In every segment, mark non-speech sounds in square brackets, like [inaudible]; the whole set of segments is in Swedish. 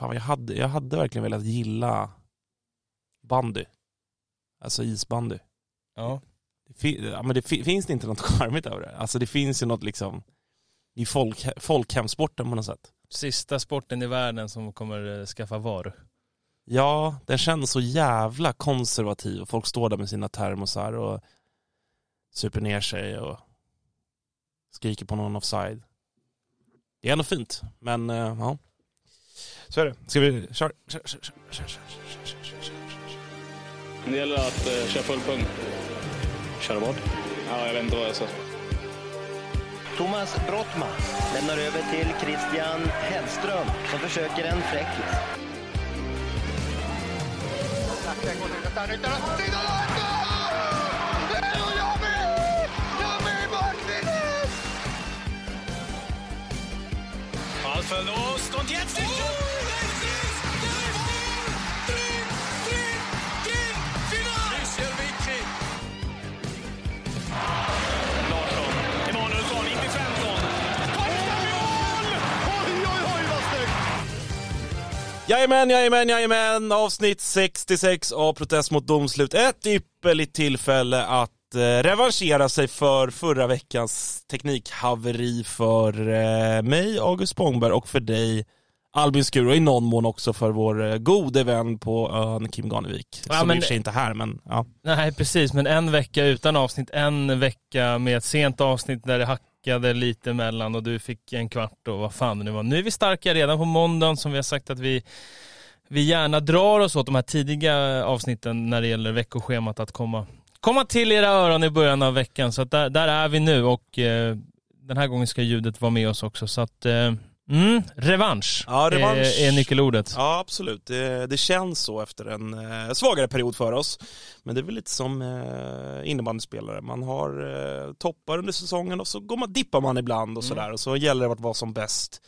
fan jag hade, jag hade verkligen velat gilla bandy. Alltså isbandy. Ja. Ja, men det fi, finns det inte något [laughs] charmigt över det? Alltså det finns ju något liksom i folk, folkhemsporten på något sätt. Sista sporten i världen som kommer eh, skaffa VAR. Ja, den känns så jävla konservativ och folk står där med sina termosar och super ner sig och skriker på någon offside. Det är ändå fint, men uh, ja. Så är det. Ska vi köra? Kör, kör, kör, det gäller att eh, köra full pung. Köra vad? Ja, jag vet inte vad jag sa. Thomas Brottman lämnar över till Christian Hellström som försöker en fräckis. Ball verlost und jetzt den Schuss! Jajamän, jajamän, jajamän. Avsnitt 66 av Protest mot domslut. Ett ypperligt tillfälle att eh, revanschera sig för förra veckans teknikhaveri för eh, mig, August Spångberg, och för dig, Albin Skur, och i någon mån också för vår eh, gode vän på ön, Kim Ganevik. Ja, som men- i och för sig inte är här, men ja. Nej precis, men en vecka utan avsnitt, en vecka med ett sent avsnitt där det backade lite mellan och du fick en kvart och vad fan det nu var. Nu är vi starka redan på måndagen som vi har sagt att vi, vi gärna drar oss åt de här tidiga avsnitten när det gäller veckoschemat att komma, komma till era öron i början av veckan. Så att där, där är vi nu och eh, den här gången ska ljudet vara med oss också. Så att, eh, mm, revansch, Ja, revansch. Är, är nyckelordet. Ja, absolut. Det, det känns så efter en eh, svagare period för oss. Men det är väl lite som eh, innebandyspelare. Man har eh, toppar under säsongen och så går man, dippar man ibland och sådär. Och så gäller det att vara som bäst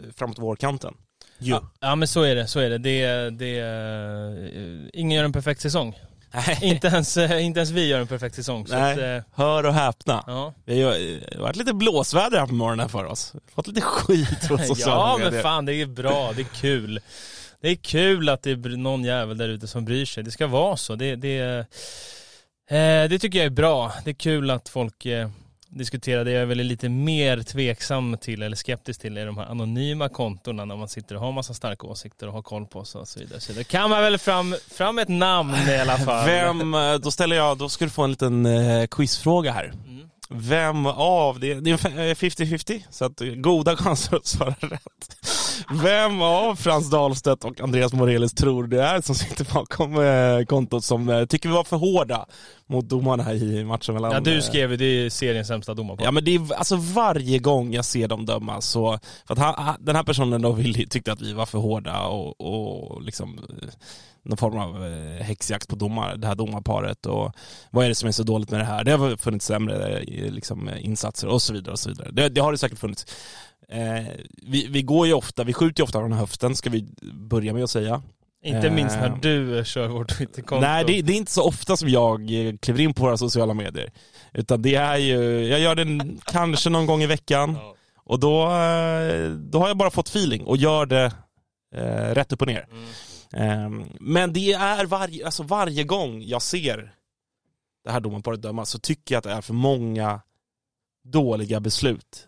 eh, framåt vårkanten. Ja, ja men så är det, så är det. det, det eh, ingen gör en perfekt säsong. Nej. inte, ens, eh, inte ens vi gör en perfekt säsong. Så Nej. att, eh, Hör och häpna. ja. Ju det har varit lite blåsväder här på morgonen för oss. Fått lite skit på sociala [laughs] ja men fan det är bra, det är kul. Det är kul att det är någon jävel där ute som bryr sig. Det ska vara så. Det, det, eh, det tycker jag är bra. Det är kul att folk eh, diskuterar det. Jag är väl lite mer tveksam till, eller skeptisk till, är de här anonyma kontona när man sitter och har massa starka åsikter och har koll på sig och så vidare. Så det kan man väl fram, fram ett namn i alla fall. Vem, eh, då ställer jag, då ska du få en liten eh, quizfråga här. Mm. Vem av, det, det är en fe- eh, 50-50, så att eh, goda [laughs] chanser att svara rätt. Vem av Frans Dahlstedt och Andreas Morelis tror det är som sitter bakom eh, kontot som eh, tycker vi var för hårda mot domarna i matchen mellan... Ja du skrev ju, det är seriens sämsta domare på. Ja men det är alltså varje gång jag ser dem döma så, för att han, den här personen då ville, tyckte att vi var för hårda och, och liksom någon form av eh, häxjakt på domar, det här domarparet och vad är det som är så dåligt med det här? Det har funnits sämre eh, liksom, insatser och så vidare och så vidare. Det, det har det säkert funnits. Eh, vi, vi går ju ofta, vi skjuter ju ofta från höften ska vi börja med att säga. Inte minst när Eh, du kör vårt Twitterkonto. Nej, det, det är inte så ofta som jag kliver in på våra sociala medier. Utan det är ju, jag gör det kanske någon gång i veckan. Och då, då har jag bara fått feeling och gör det eh, rätt upp och ner. Mm. Eh, men det är varje, alltså varje gång jag ser det här domarparet döma så tycker jag att det är för många dåliga beslut.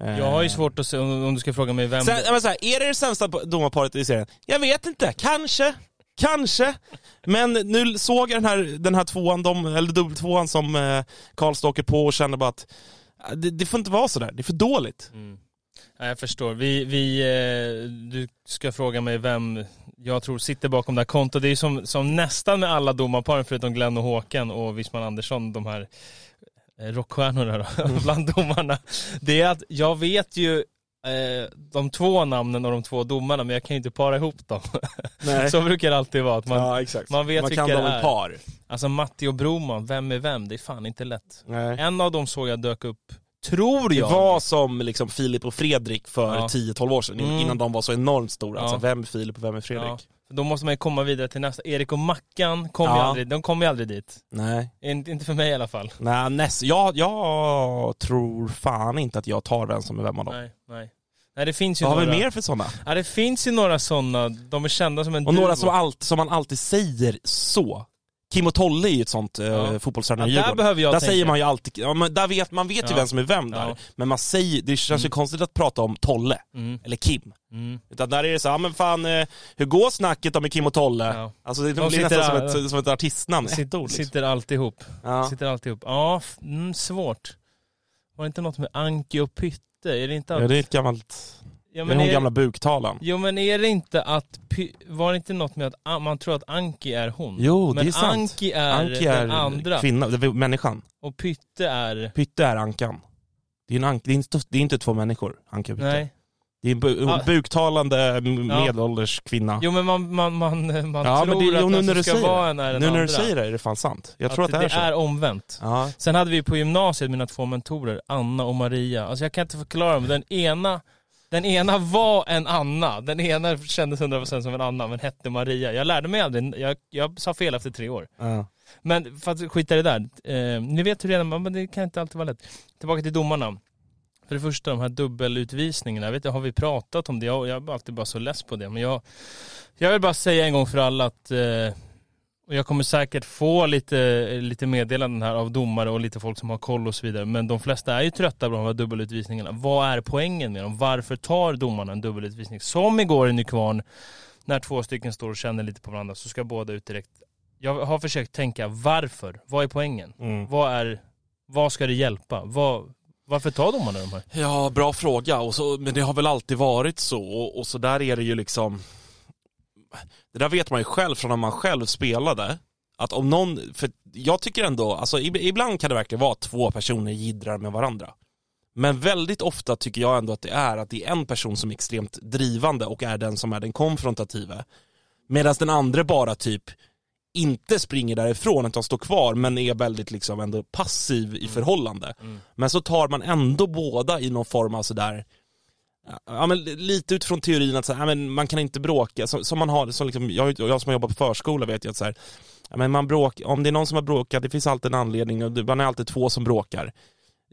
Eh, Jag har ju svårt att se, om du ska fråga mig vem... Sen, menar så här, är det det sämsta domarparet i serien? Jag vet inte, kanske. Kanske. Men nu såg jag den här, den här tvåan, de, eller dubbeltvåan som eh, Karlstad åker på och känner bara att eh, det, det får inte vara sådär, det är för dåligt. Mm. Ja, jag förstår. Vi, vi, eh, du ska fråga mig vem jag tror sitter bakom det här kontot. Det är ju som, som nästan med alla domarparen förutom Glenn och Håkan och Wisman Andersson, de här eh, rockstjärnorna då, [laughs] bland domarna. Det är att jag vet ju eh, de två namnen och de två domarna men jag kan ju inte para ihop dem. [laughs] Nej. Så brukar det alltid vara. Att man, ja, exakt. man vet Man vilka det är. par. Alltså Matti och Broman, vem är vem? Det är fan inte lätt. Nej. En av dem såg jag dök upp, tror Det jag. var som liksom Filip och Fredrik för Ja. 10-12 år sedan, Mm. innan de var så enormt stora. Ja. Alltså, vem är Filip och vem är Fredrik? Ja. Då måste man ju komma vidare till nästa. Erik och Mackan kom ju Ja. aldrig, de kom ju aldrig dit. Nej. Inte, inte för mig i alla fall. Nej, näst, jag, jag tror fan inte att jag tar vem som är vem av dem. Nej, nej. Nej det finns ju Vad har några. vi mer för sådana? Ja det finns ju några sådana, de är kända som en Och några duo. som, allt, som man alltid säger så. Kim och Tolle är ju ett sånt Ja. ja. fotbollstränare Ja, där behöver jag Där tänka. säger man ju alltid, ja, men där vet, man vet ju vem som är vem där. Men man säger, det känns ju konstigt att prata om Tolle, Mm. eller Kim. Mm. Utan där är det så, ja men fan, eh, hur går snacket om med Kim och Tolle? Ja. Alltså det De blir nästan där- som ett, som ett artistnamn, Sitter, ord liksom. sitter alltihop. ja. Sitter alltihop. Ja, mm, svårt. Var det inte något med Anki och Pytte? Är det inte att... ja, det är ett gammalt, Ja, det är är- gamla buktalan. Jo men är det inte att, var det inte något med att ah, man tror att Anki är hon? Jo, men det är sant. Anki är, Anki är den andra kvinna, det människan. och Pytte är, Pytte är Ankan. Det är, en ank, det, är inte, det är inte två människor, Anka och Pytte. nej. Det är en bu Ja. buktalande Ja. medelålders kvinna. Jo men man, man, man, man Ja, men tror det- att nu den när som du ska vara det. en är den nu när andra. du säger det är det fan sant. Jag tror att, det är så. är omvänt. Ja. Sen hade vi på gymnasiet mina två mentorer, Anna och Maria. Alltså jag kan inte förklara, men den ena den ena var en Anna, den ena kändes 100% som en Anna men hette Maria. Jag lärde mig aldrig, jag, jag sa fel efter tre år. Ja. Men för att skita i det där, eh, ni vet hur det är, men det kan inte alltid vara lätt. Tillbaka till domarna. För det första, de här dubbelutvisningarna, jag vet inte, har vi pratat om det? Jag, jag är alltid bara så less på det. Men jag, jag vill bara säga en gång för alla att, eh, och jag kommer säkert få lite, lite meddelanden här av domare och lite folk som har koll och så vidare. Men de flesta är ju trötta på de här dubbelutvisningarna. Vad är poängen med dem? Varför tar domarna en dubbelutvisning? Som igår i Nykvarn, när två stycken står och känner lite på varandra så ska båda ut direkt. Jag har försökt tänka varför? Vad är poängen? Mm. Vad är, vad ska det hjälpa? Vad, varför tar domarna de här? Ja, bra fråga. Och så, men det har väl alltid varit så. Och, och så där är det ju liksom... Det där vet man ju själv från när man själv spelade. Att om någon, för jag tycker ändå, alltså ib- ibland kan det verkligen vara två personer jiddrar med varandra. Men väldigt ofta tycker jag ändå att det är att det är en person som är extremt drivande och är den som är den konfrontative. Medan den andra bara typ inte springer därifrån utan står kvar men är väldigt liksom ändå passiv i förhållande. Men så tar man ändå båda i någon form av sådär Ja men lite utifrån teorin att så här, ja, men man kan inte bråka, som, som man har, som liksom, jag, jag som har jobbat på förskola vet ju att så här, ja, men man bråk, om det är någon som har bråkat, det finns alltid en anledning och det- man är alltid två som bråkar.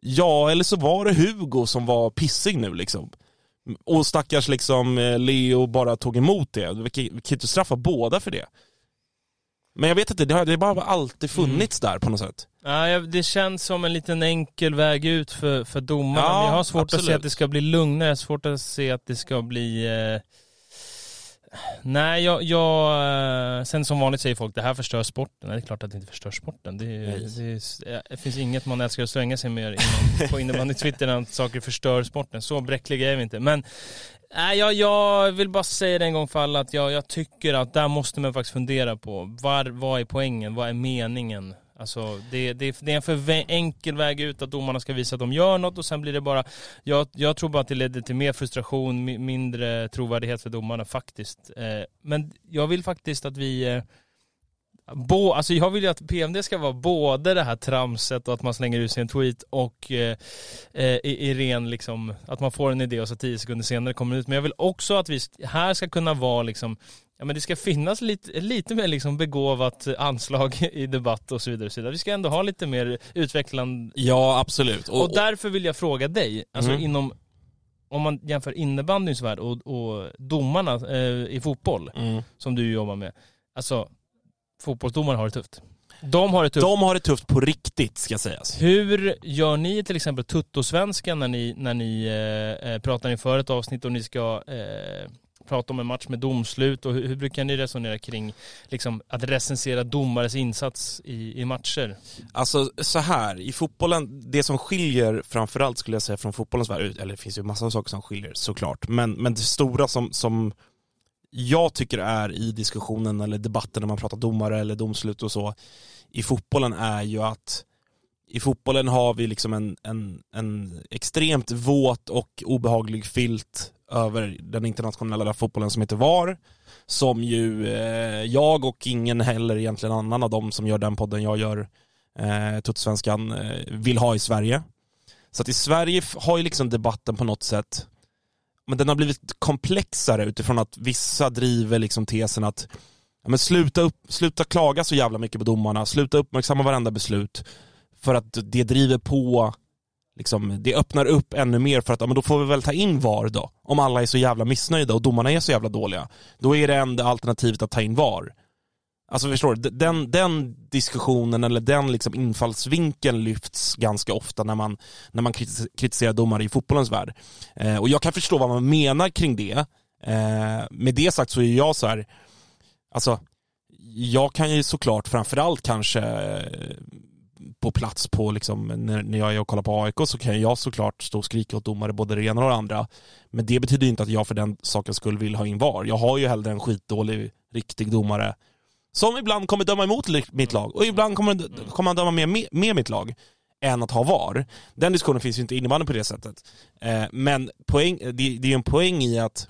Ja, eller så var det Hugo som var pissig nu liksom. Och stackars liksom eh, Leo bara tog emot det. Vi kan vi kan ju inte straffa båda för det. Men jag vet inte, det har det har bara alltid funnits där på något sätt. Ja, det känns som en liten enkel väg ut för, för domarna. Ja, jag har svårt att se absolut. att det ska bli lugnare. Jag har svårt att se att det ska bli... Eh... Nej, jag, jag... eh, Sen som vanligt säger folk det här förstör sporten. Nej, det är klart att det inte förstör sporten. Det, det, är- det finns inget man älskar att svänga sig med inom, på innebandy-twitter [laughs] än att saker förstör sporten. Så bräckliga är vi inte. Men Nej, jag, jag vill bara säga det en gång för alla att jag, jag tycker att där måste man faktiskt fundera på var, vad är poängen, vad är meningen? Alltså det, det, det är en för enkel väg ut att domarna ska visa att de gör något och sen blir det bara, jag, jag tror bara att det leder till mer frustration, mindre trovärdighet för domarna faktiskt. Eh, men jag vill faktiskt att vi eh, Bo, alltså jag vill ju att PMD ska vara både det här tramset och att man slänger ut sig en tweet och eh, eh, i, i ren liksom, att man får en idé och så tio sekunder senare kommer den ut. Men jag vill också att vi här ska kunna vara liksom, ja men det ska finnas lite, lite mer liksom begåvat anslag i debatt och så vidare. Och så vidare. Vi ska ändå ha lite mer utvecklande Ja, absolut. och, därför vill jag fråga dig, alltså Mm. inom, om man jämför innebandyns värld och, och domarna eh, i fotboll, Mm. som du jobbar med. Alltså, fotbollsdomare har det tufft. De har det tufft. De har det tufft på riktigt ska sägas. Hur gör ni till exempel tuttosvenskan när ni, när ni eh, eh, pratar inför ett avsnitt och ni ska eh, prata om en match med domslut och hur, hur brukar ni resonera kring liksom, att recensera domares insats i, i matcher? Alltså så här, i fotbollen, det som skiljer framförallt skulle jag säga från fotbollens värld, eller det finns ju massa saker som skiljer såklart, men, men det stora som, som jag tycker är i diskussionen eller debatten när man pratar domare eller domslut och så i fotbollen är ju att i fotbollen har vi liksom en, en, en extremt våt och obehaglig filt över den internationella fotbollen som heter VAR. Som ju eh, jag och ingen heller egentligen annan av dem som gör den podden jag gör, eh, Tuttosvenskan, eh, vill ha i Sverige. Så att i Sverige har ju liksom debatten på något sätt, men den har blivit komplexare utifrån att vissa driver liksom tesen att ja, men sluta, upp, sluta klaga så jävla mycket på domarna, sluta uppmärksamma varenda beslut för att det driver på liksom, det öppnar upp ännu mer för att ja, men då får vi väl ta in VAR då. Om alla är så jävla missnöjda och domarna är så jävla dåliga. Då är det enda alternativet att ta in VAR. Alltså förstår du, den, den diskussionen eller den liksom infallsvinkeln lyfts ganska ofta när man, när man kritiserar domare i fotbollens värld. Eh, och jag kan förstå vad man menar kring det. Eh, med det sagt så är jag så här, alltså jag kan ju såklart framförallt kanske eh, på plats på liksom, när, när jag är och kollar på AIK så kan jag såklart stå och skrika åt domare både det ena och det andra. Men det betyder inte att jag för den sakens skull vill ha in VAR. Jag har ju hellre en skitdålig, riktig domare som ibland kommer döma emot mitt lag och ibland kommer, kommer han döma med, med, med mitt lag än att ha VAR. Den diskussionen finns ju inte innebandy på det sättet. Eh, men poäng, det, det är ju en poäng i att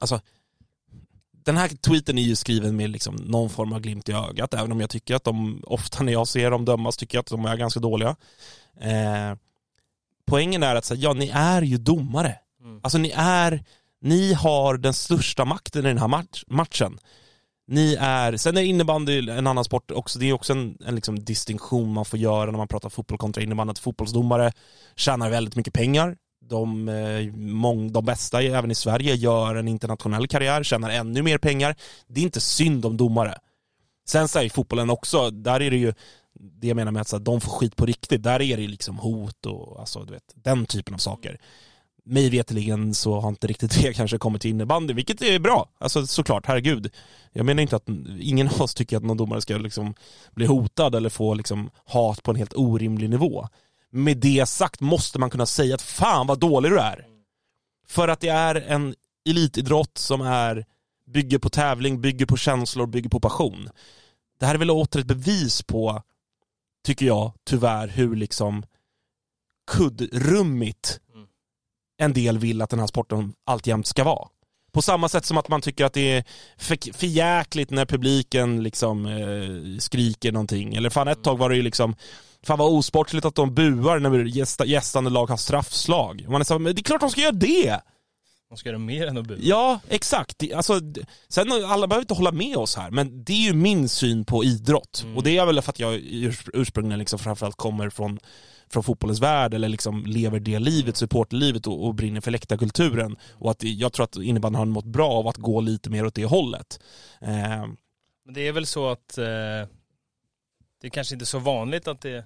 alltså, den här tweeten är ju skriven med liksom någon form av glimt i ögat, även om jag tycker att de, ofta när jag ser dem dömas, tycker jag att de är ganska dåliga. Eh, poängen är att säga, ja ni är ju domare. Alltså ni är, ni har den största makten i den här match, matchen. Ni är, sen är innebandy en annan sport också, det är också en, en liksom distinktion man får göra när man pratar fotboll kontra innebandy, att fotbollsdomare tjänar väldigt mycket pengar. De, eh, mång, de bästa, även i Sverige, gör en internationell karriär, tjänar ännu mer pengar. Det är inte synd om domare. Sen så här, i fotbollen också, där är det ju det jag menar med att så här, de får skit på riktigt, där är det liksom hot och alltså, du vet, den typen av saker. Mig veterligen så har inte riktigt [laughs] det kanske kommit till innebandy, vilket är bra. Alltså såklart, herregud. Jag menar inte att ingen av oss tycker att någon domare ska liksom bli hotad eller få liksom hat på en helt orimlig nivå. Med det sagt måste man kunna säga att fan vad dålig du är. För att det är en elitidrott som är, bygger på tävling, bygger på känslor, bygger på passion. Det här är väl åter ett bevis på, tycker jag, tyvärr, hur liksom kuddrummigt en del vill att den här sporten alltjämt ska vara. På samma sätt som att man tycker att det är för, för jäkligt när publiken liksom eh, skriker någonting. Eller fan ett tag var det ju liksom, fan vad osportsligt att de buar när gästa, gästande lag har straffslag. Man är så, men det är klart de ska göra det! De ska göra mer än att bua. Ja, exakt. Alltså, sen alla behöver inte hålla med oss här, men det är ju min syn på idrott. Och det är väl för att jag urs- ursprungligen liksom framförallt kommer från, från fotbollens värld, eller liksom lever det livet, supportlivet och, och brinner för läktarkulturen. Och att jag tror att innebandyn har mått bra av att gå lite mer åt det hållet. Eh, Men det är väl så att eh, det är kanske inte så vanligt att det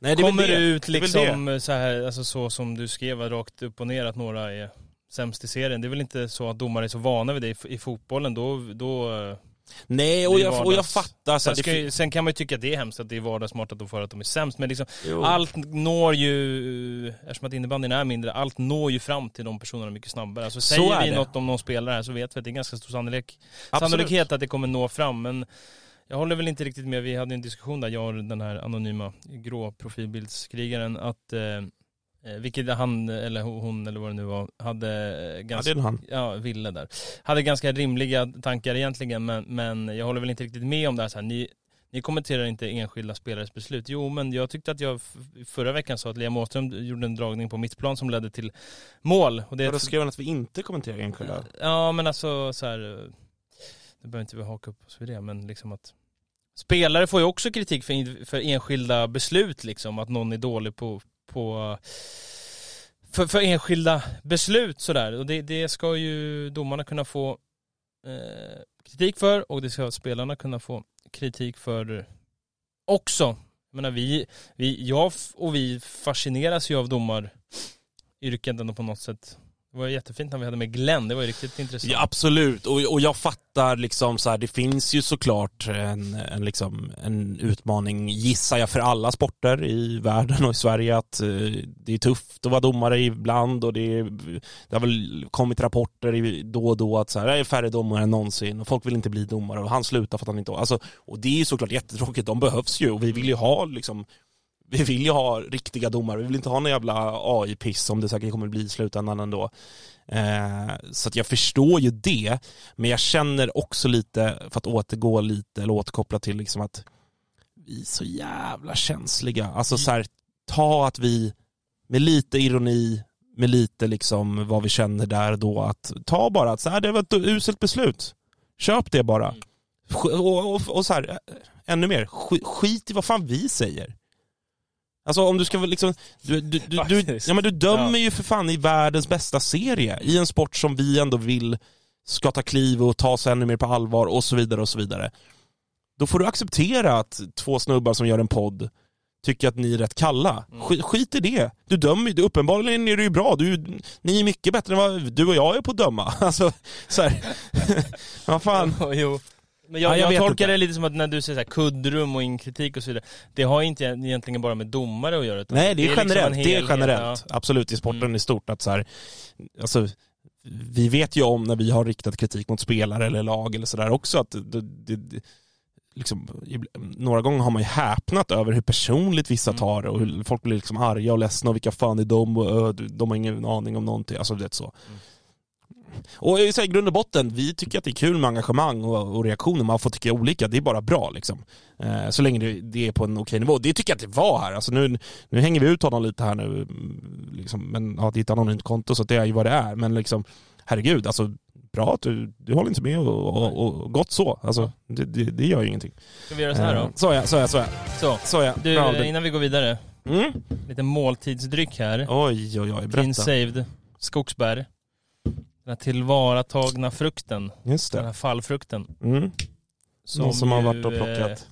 nej, det kommer det. ut väl det. liksom så här, alltså så som du skrev rakt upp och ner att några är sämst i serien. Det är väl inte så att domare är så vana vid det i, fotbollen. Då, då, eh, Nej, och jag, och jag fattar. Sen, ska, sen kan man ju tycka att det är hemskt att det är vardagsmart att de får att de är sämst. Men liksom, Jo. allt når ju, eftersom att innebandyn är mindre, allt når ju fram till de personerna mycket snabbare. Alltså, Så säger vi det. något om någon spelare här så vet vi att det är ganska stor sannolik, Absolut. sannolikhet att det kommer nå fram. Men jag håller väl inte riktigt med, vi hade en diskussion där, jag och den här anonyma grå profilbildskrigaren, att eh, eh, vilket han, eller hon, eller vad det nu var, hade eh, Ja, ganska han. ja, Ville där. Hade ganska rimliga tankar egentligen, men, men jag håller väl inte riktigt med om det här. Så här ni, ni kommenterar inte enskilda spelares beslut. Jo, men jag tyckte att jag förra veckan sa att Liam Åström gjorde en dragning på mittplan som ledde till mål. Och det, Ja, då skrev han att vi inte kommenterar enskilda. Ja, men alltså så här. eh, Nu behöver inte vi haka upp oss vid det, men liksom att spelare får ju också kritik för, för enskilda beslut liksom. Att någon är dålig på, på för, för enskilda beslut sådär. Och det, det ska ju domarna kunna få eh, kritik för och det ska spelarna kunna få kritik för också. Jag menar vi, vi, jag och vi fascineras ju av domaryrket ändå på något sätt. Det var jättefint när vi hade med Glenn, det var ju riktigt intressant. Ja, absolut, och, och jag fattar liksom så här, det finns ju såklart en, en, liksom, en utmaning, gissar jag, för alla sporter i världen och i Sverige att eh, det är tufft att vara domare ibland och det, är, det har väl kommit rapporter i, då och då att så här, det är färre domare än någonsin och folk vill inte bli domare och han slutar för att han inte alltså, Och det är ju såklart jättetråkigt, de behövs ju och vi vill ju ha liksom vi vill ju ha riktiga domare, vi vill inte ha någon jävla AI-piss som det säkert kommer bli i slutändan ändå. Eh, så att jag förstår ju det, men jag känner också lite, för att återgå lite, eller återkoppla till liksom att vi är så jävla känsliga. Alltså så här, ta att vi med lite ironi, med lite liksom vad vi känner där då, att ta bara att så här, det var ett uselt beslut. Köp det bara. Sk- Och, och, och så här, ännu mer, sk- skit i vad fan vi säger. Alltså om du ska liksom, du, du, du, du, ja, men du dömer Ja. ju för fan i världens bästa serie, i en sport som vi ändå vill ska ta kliv och ta sig ännu mer på allvar och så vidare och så vidare. Då får du acceptera att två snubbar som gör en podd tycker att ni är rätt kalla. Mm. Skit, skit i det. Du dömer ju, uppenbarligen är du ju bra. Du, ni är mycket bättre än vad du och jag är på att döma. [laughs] Alltså, så här. [laughs] vad fan. jo. Men jag, Ja, jag jag, tolkar inte. det lite som att när du säger så här, kuddrum och in kritik och så vidare, det har inte egentligen bara med domare att göra. utan Nej, det är, liksom en generellt. det är generellt. Absolut, i sporten Mm. i stort. Att så här, alltså, vi vet ju om när vi har riktat kritik mot spelare eller lag eller sådär också att det, det, det, liksom, några gånger har man ju häpnat över hur personligt vissa Mm. tar det och hur folk blir liksom arga och ledsna och vilka fan är de och de har ingen aning om någonting. Alltså det är så. Mm. Och i grund och botten, vi tycker att det är kul med engagemang och, och reaktioner. Man får tycka olika, det är bara bra liksom. Eh, så länge det, det är på en okej nivå. Det tycker jag att det var här. Alltså nu, nu hänger vi ut honom lite här nu. Liksom, men ja, det är ett anonymt konto så det är ju vad det är. Men liksom, herregud, alltså bra att du, du håller inte med och, och, och gott så. Alltså, det, det, det gör ju ingenting. Ska vi göra så här Eh, då? så ja, så ja, så ja. Så, Så ja. du, Bra, eh, innan vi går vidare, Mm. lite måltidsdryck här. Oj, oj, oj. Clean Berätta. saved, skogsbär. Den här tillvaratagna frukten, Just den det. här fallfrukten. Mm. Någon som har varit och eh, plockat.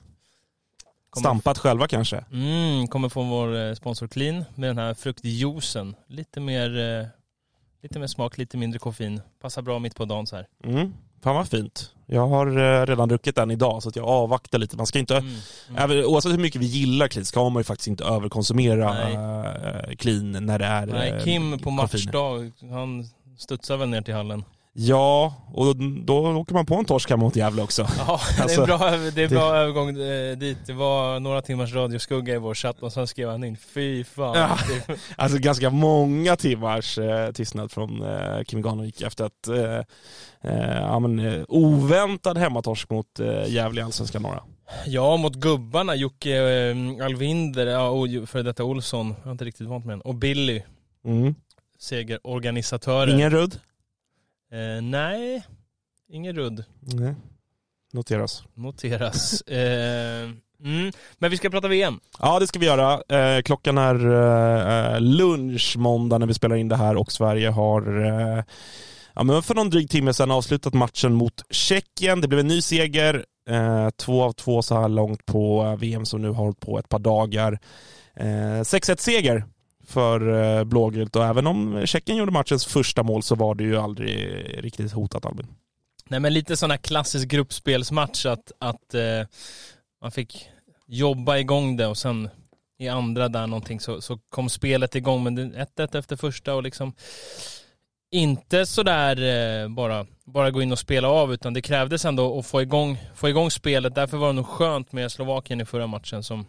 Stampat själva kanske. Mm, kommer från vår eh, sponsor Clean med den här fruktjuicen. Lite mer, eh, lite mer smak, lite mindre koffein. Passar bra mitt på dagen så här. Mm. Fan vad fint. Jag har redan druckit den idag så att jag avvaktar lite. Man ska inte, Mm. Mm. även, oavsett hur mycket vi gillar clean ska man ju faktiskt inte överkonsumera Nej. clean när det är Nej, Kim på koffein. matchdag, han studsar väl ner till hallen. Ja, och då åker man på en torsk hemma mot Gävle också. [laughs] Ja, det är Alltså, en bra, över- det är bra övergång eh, dit. Det var några timmars radioskugga i vår chatt och sen skrev han in, fy fan. Ja. Det- [laughs] Alltså ganska många timmars eh, tystnad från eh, Kim Ganevik efter att eh, eh, ja, men, eh, oväntad hemmatorsk mot eh, Gävle i Allsvenskan norra. Ja, mot gubbarna, Jocke eh, Alvinder, ja, och före detta Olsson, jag har inte riktigt vant med den. Och Billy, Mm. Segerorganisatören. Ingen rudd? Eh, nej, ingen rudd. Nej. Noteras. Noteras. [laughs] eh, mm. Men vi ska prata VM. Ja, det ska vi göra. Eh, klockan är eh, lunch måndag när vi spelar in det här och Sverige har eh, ja, men för någon dryg timme sedan avslutat matchen mot Tjeckien. Det blev en ny seger. Eh, två av två så här långt på eh, VM som nu har hållit på ett par dagar. Eh, 6-1 seger för eh, blågult och även om Tjeckien gjorde matchens första mål så var det ju aldrig riktigt hotat Albin. Nej men lite sån här klassisk gruppspelsmatch att, att eh, man fick jobba igång det och sen i andra där någonting så, så kom spelet igång men 1-1 efter första och liksom inte sådär eh, bara, bara gå in och spela av utan det krävdes ändå att få igång, få igång spelet. Därför var det nog skönt med Slovakien i förra matchen som,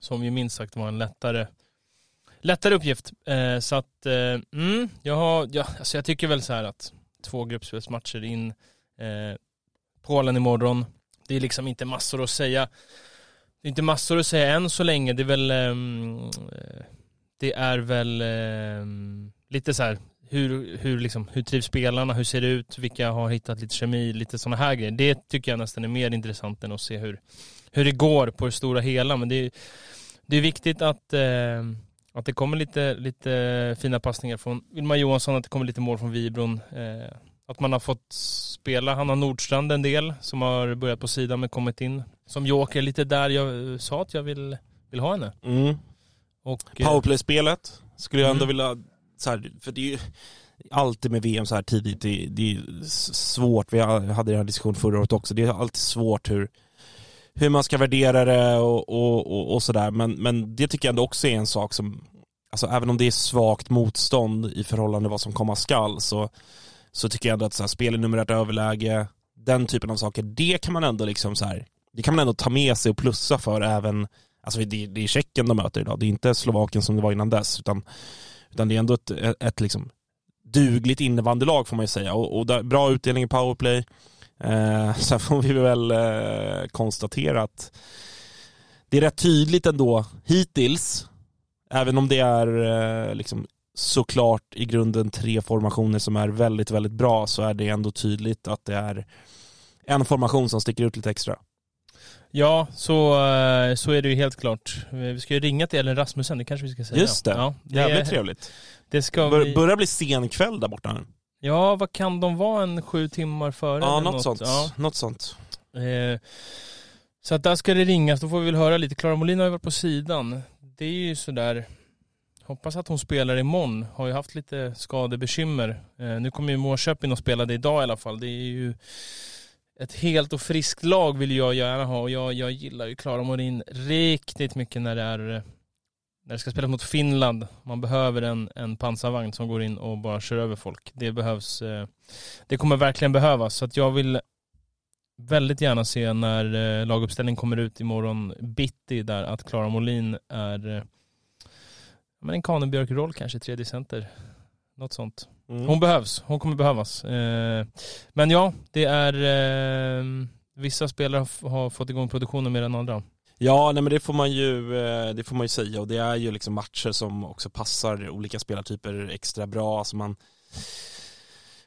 som ju minst sagt var en lättare lättare uppgift. Eh, så att, eh, mm, jag, har, ja, alltså jag tycker väl så här att två gruppspelsmatcher in, eh, Polen imorgon, det är liksom inte massor att säga. Det är inte massor att säga än så länge, det är väl, ehm, eh, det är väl ehm, lite så här hur, hur, liksom, hur trivs spelarna, hur ser det ut, vilka har hittat lite kemi, lite sådana här grejer. Det tycker jag nästan är mer intressant än att se hur, hur det går på det stora hela. Men det är, det är viktigt att, eh, att det kommer lite, lite fina passningar från Vilma Johansson, att det kommer lite mål från Vibron. Eh, att man har fått spela Hanna Nordstrand en del, som har börjat på sidan men kommit in som joker lite där jag sa att jag vill, vill ha henne. Mm. Och, eh, Powerplay-spelet skulle jag ändå Mm. vilja, så här, för det är ju alltid med VM så här tidigt, det, det är svårt, vi hade den här diskussionen förra året också, det är alltid svårt hur, hur man ska värdera det och, och, och, och sådär, men, men det tycker jag ändå också är en sak som, alltså även om det är svagt motstånd i förhållande till vad som komma skall, så, så tycker jag ändå att så här, spel i numerärt överläge, den typen av saker, det kan man ändå liksom så här, det kan man ändå ta med sig och plussa för även Alltså det, det är Tjeckien de möter idag, det är inte Slovakien som det var innan dess, utan, utan det är ändå ett, ett, ett liksom dugligt innebandylag får man ju säga. Och, och där, bra utdelning i powerplay. Eh, [laughs] sen får vi väl eh, konstatera att det är rätt tydligt ändå hittills, även om det är eh, liksom såklart i grunden tre formationer som är väldigt, väldigt bra, så är det ändå tydligt att det är en formation som sticker ut lite extra. Ja, så, eh, så är det ju helt klart. Vi ska ju ringa till Ellen Rasmussen, det kanske vi ska säga. Just det. Ja, det, Jävligt trevligt. det ska Bör, vi... Börjar bli sen kväll där borta nu. Ja, vad kan de vara? En sju timmar före? Ja, eller något sånt. Ja. Något sånt. Eh, så att där ska det ringas, då får vi väl höra lite. Klara Molin har ju varit på sidan. Det är ju sådär, hoppas att hon spelar imorgon. Har ju haft lite skadebekymmer. Eh, nu kommer ju Mårköping att spela det idag i alla fall. Det är ju ett helt och friskt lag vill jag gärna ha och jag, jag gillar ju Klara Molin riktigt mycket när det är när det ska spelas mot Finland. Man behöver en, en pansarvagn som går in och bara kör över folk. Det behövs. Eh, det kommer verkligen behövas. Så att jag vill väldigt gärna se när eh, laguppställningen kommer ut imorgon bitti där att Klara Molin är eh, men en Kanebjörk-roll kanske, tredje center. Något sånt. Mm. Hon behövs, hon kommer behövas. Eh, men ja, det är vissa spelare har fått igång produktionen mer än andra. Ja, nej men det får man ju, eh, det får man ju säga och det är ju liksom matcher som också passar olika spelartyper extra bra. Alltså man,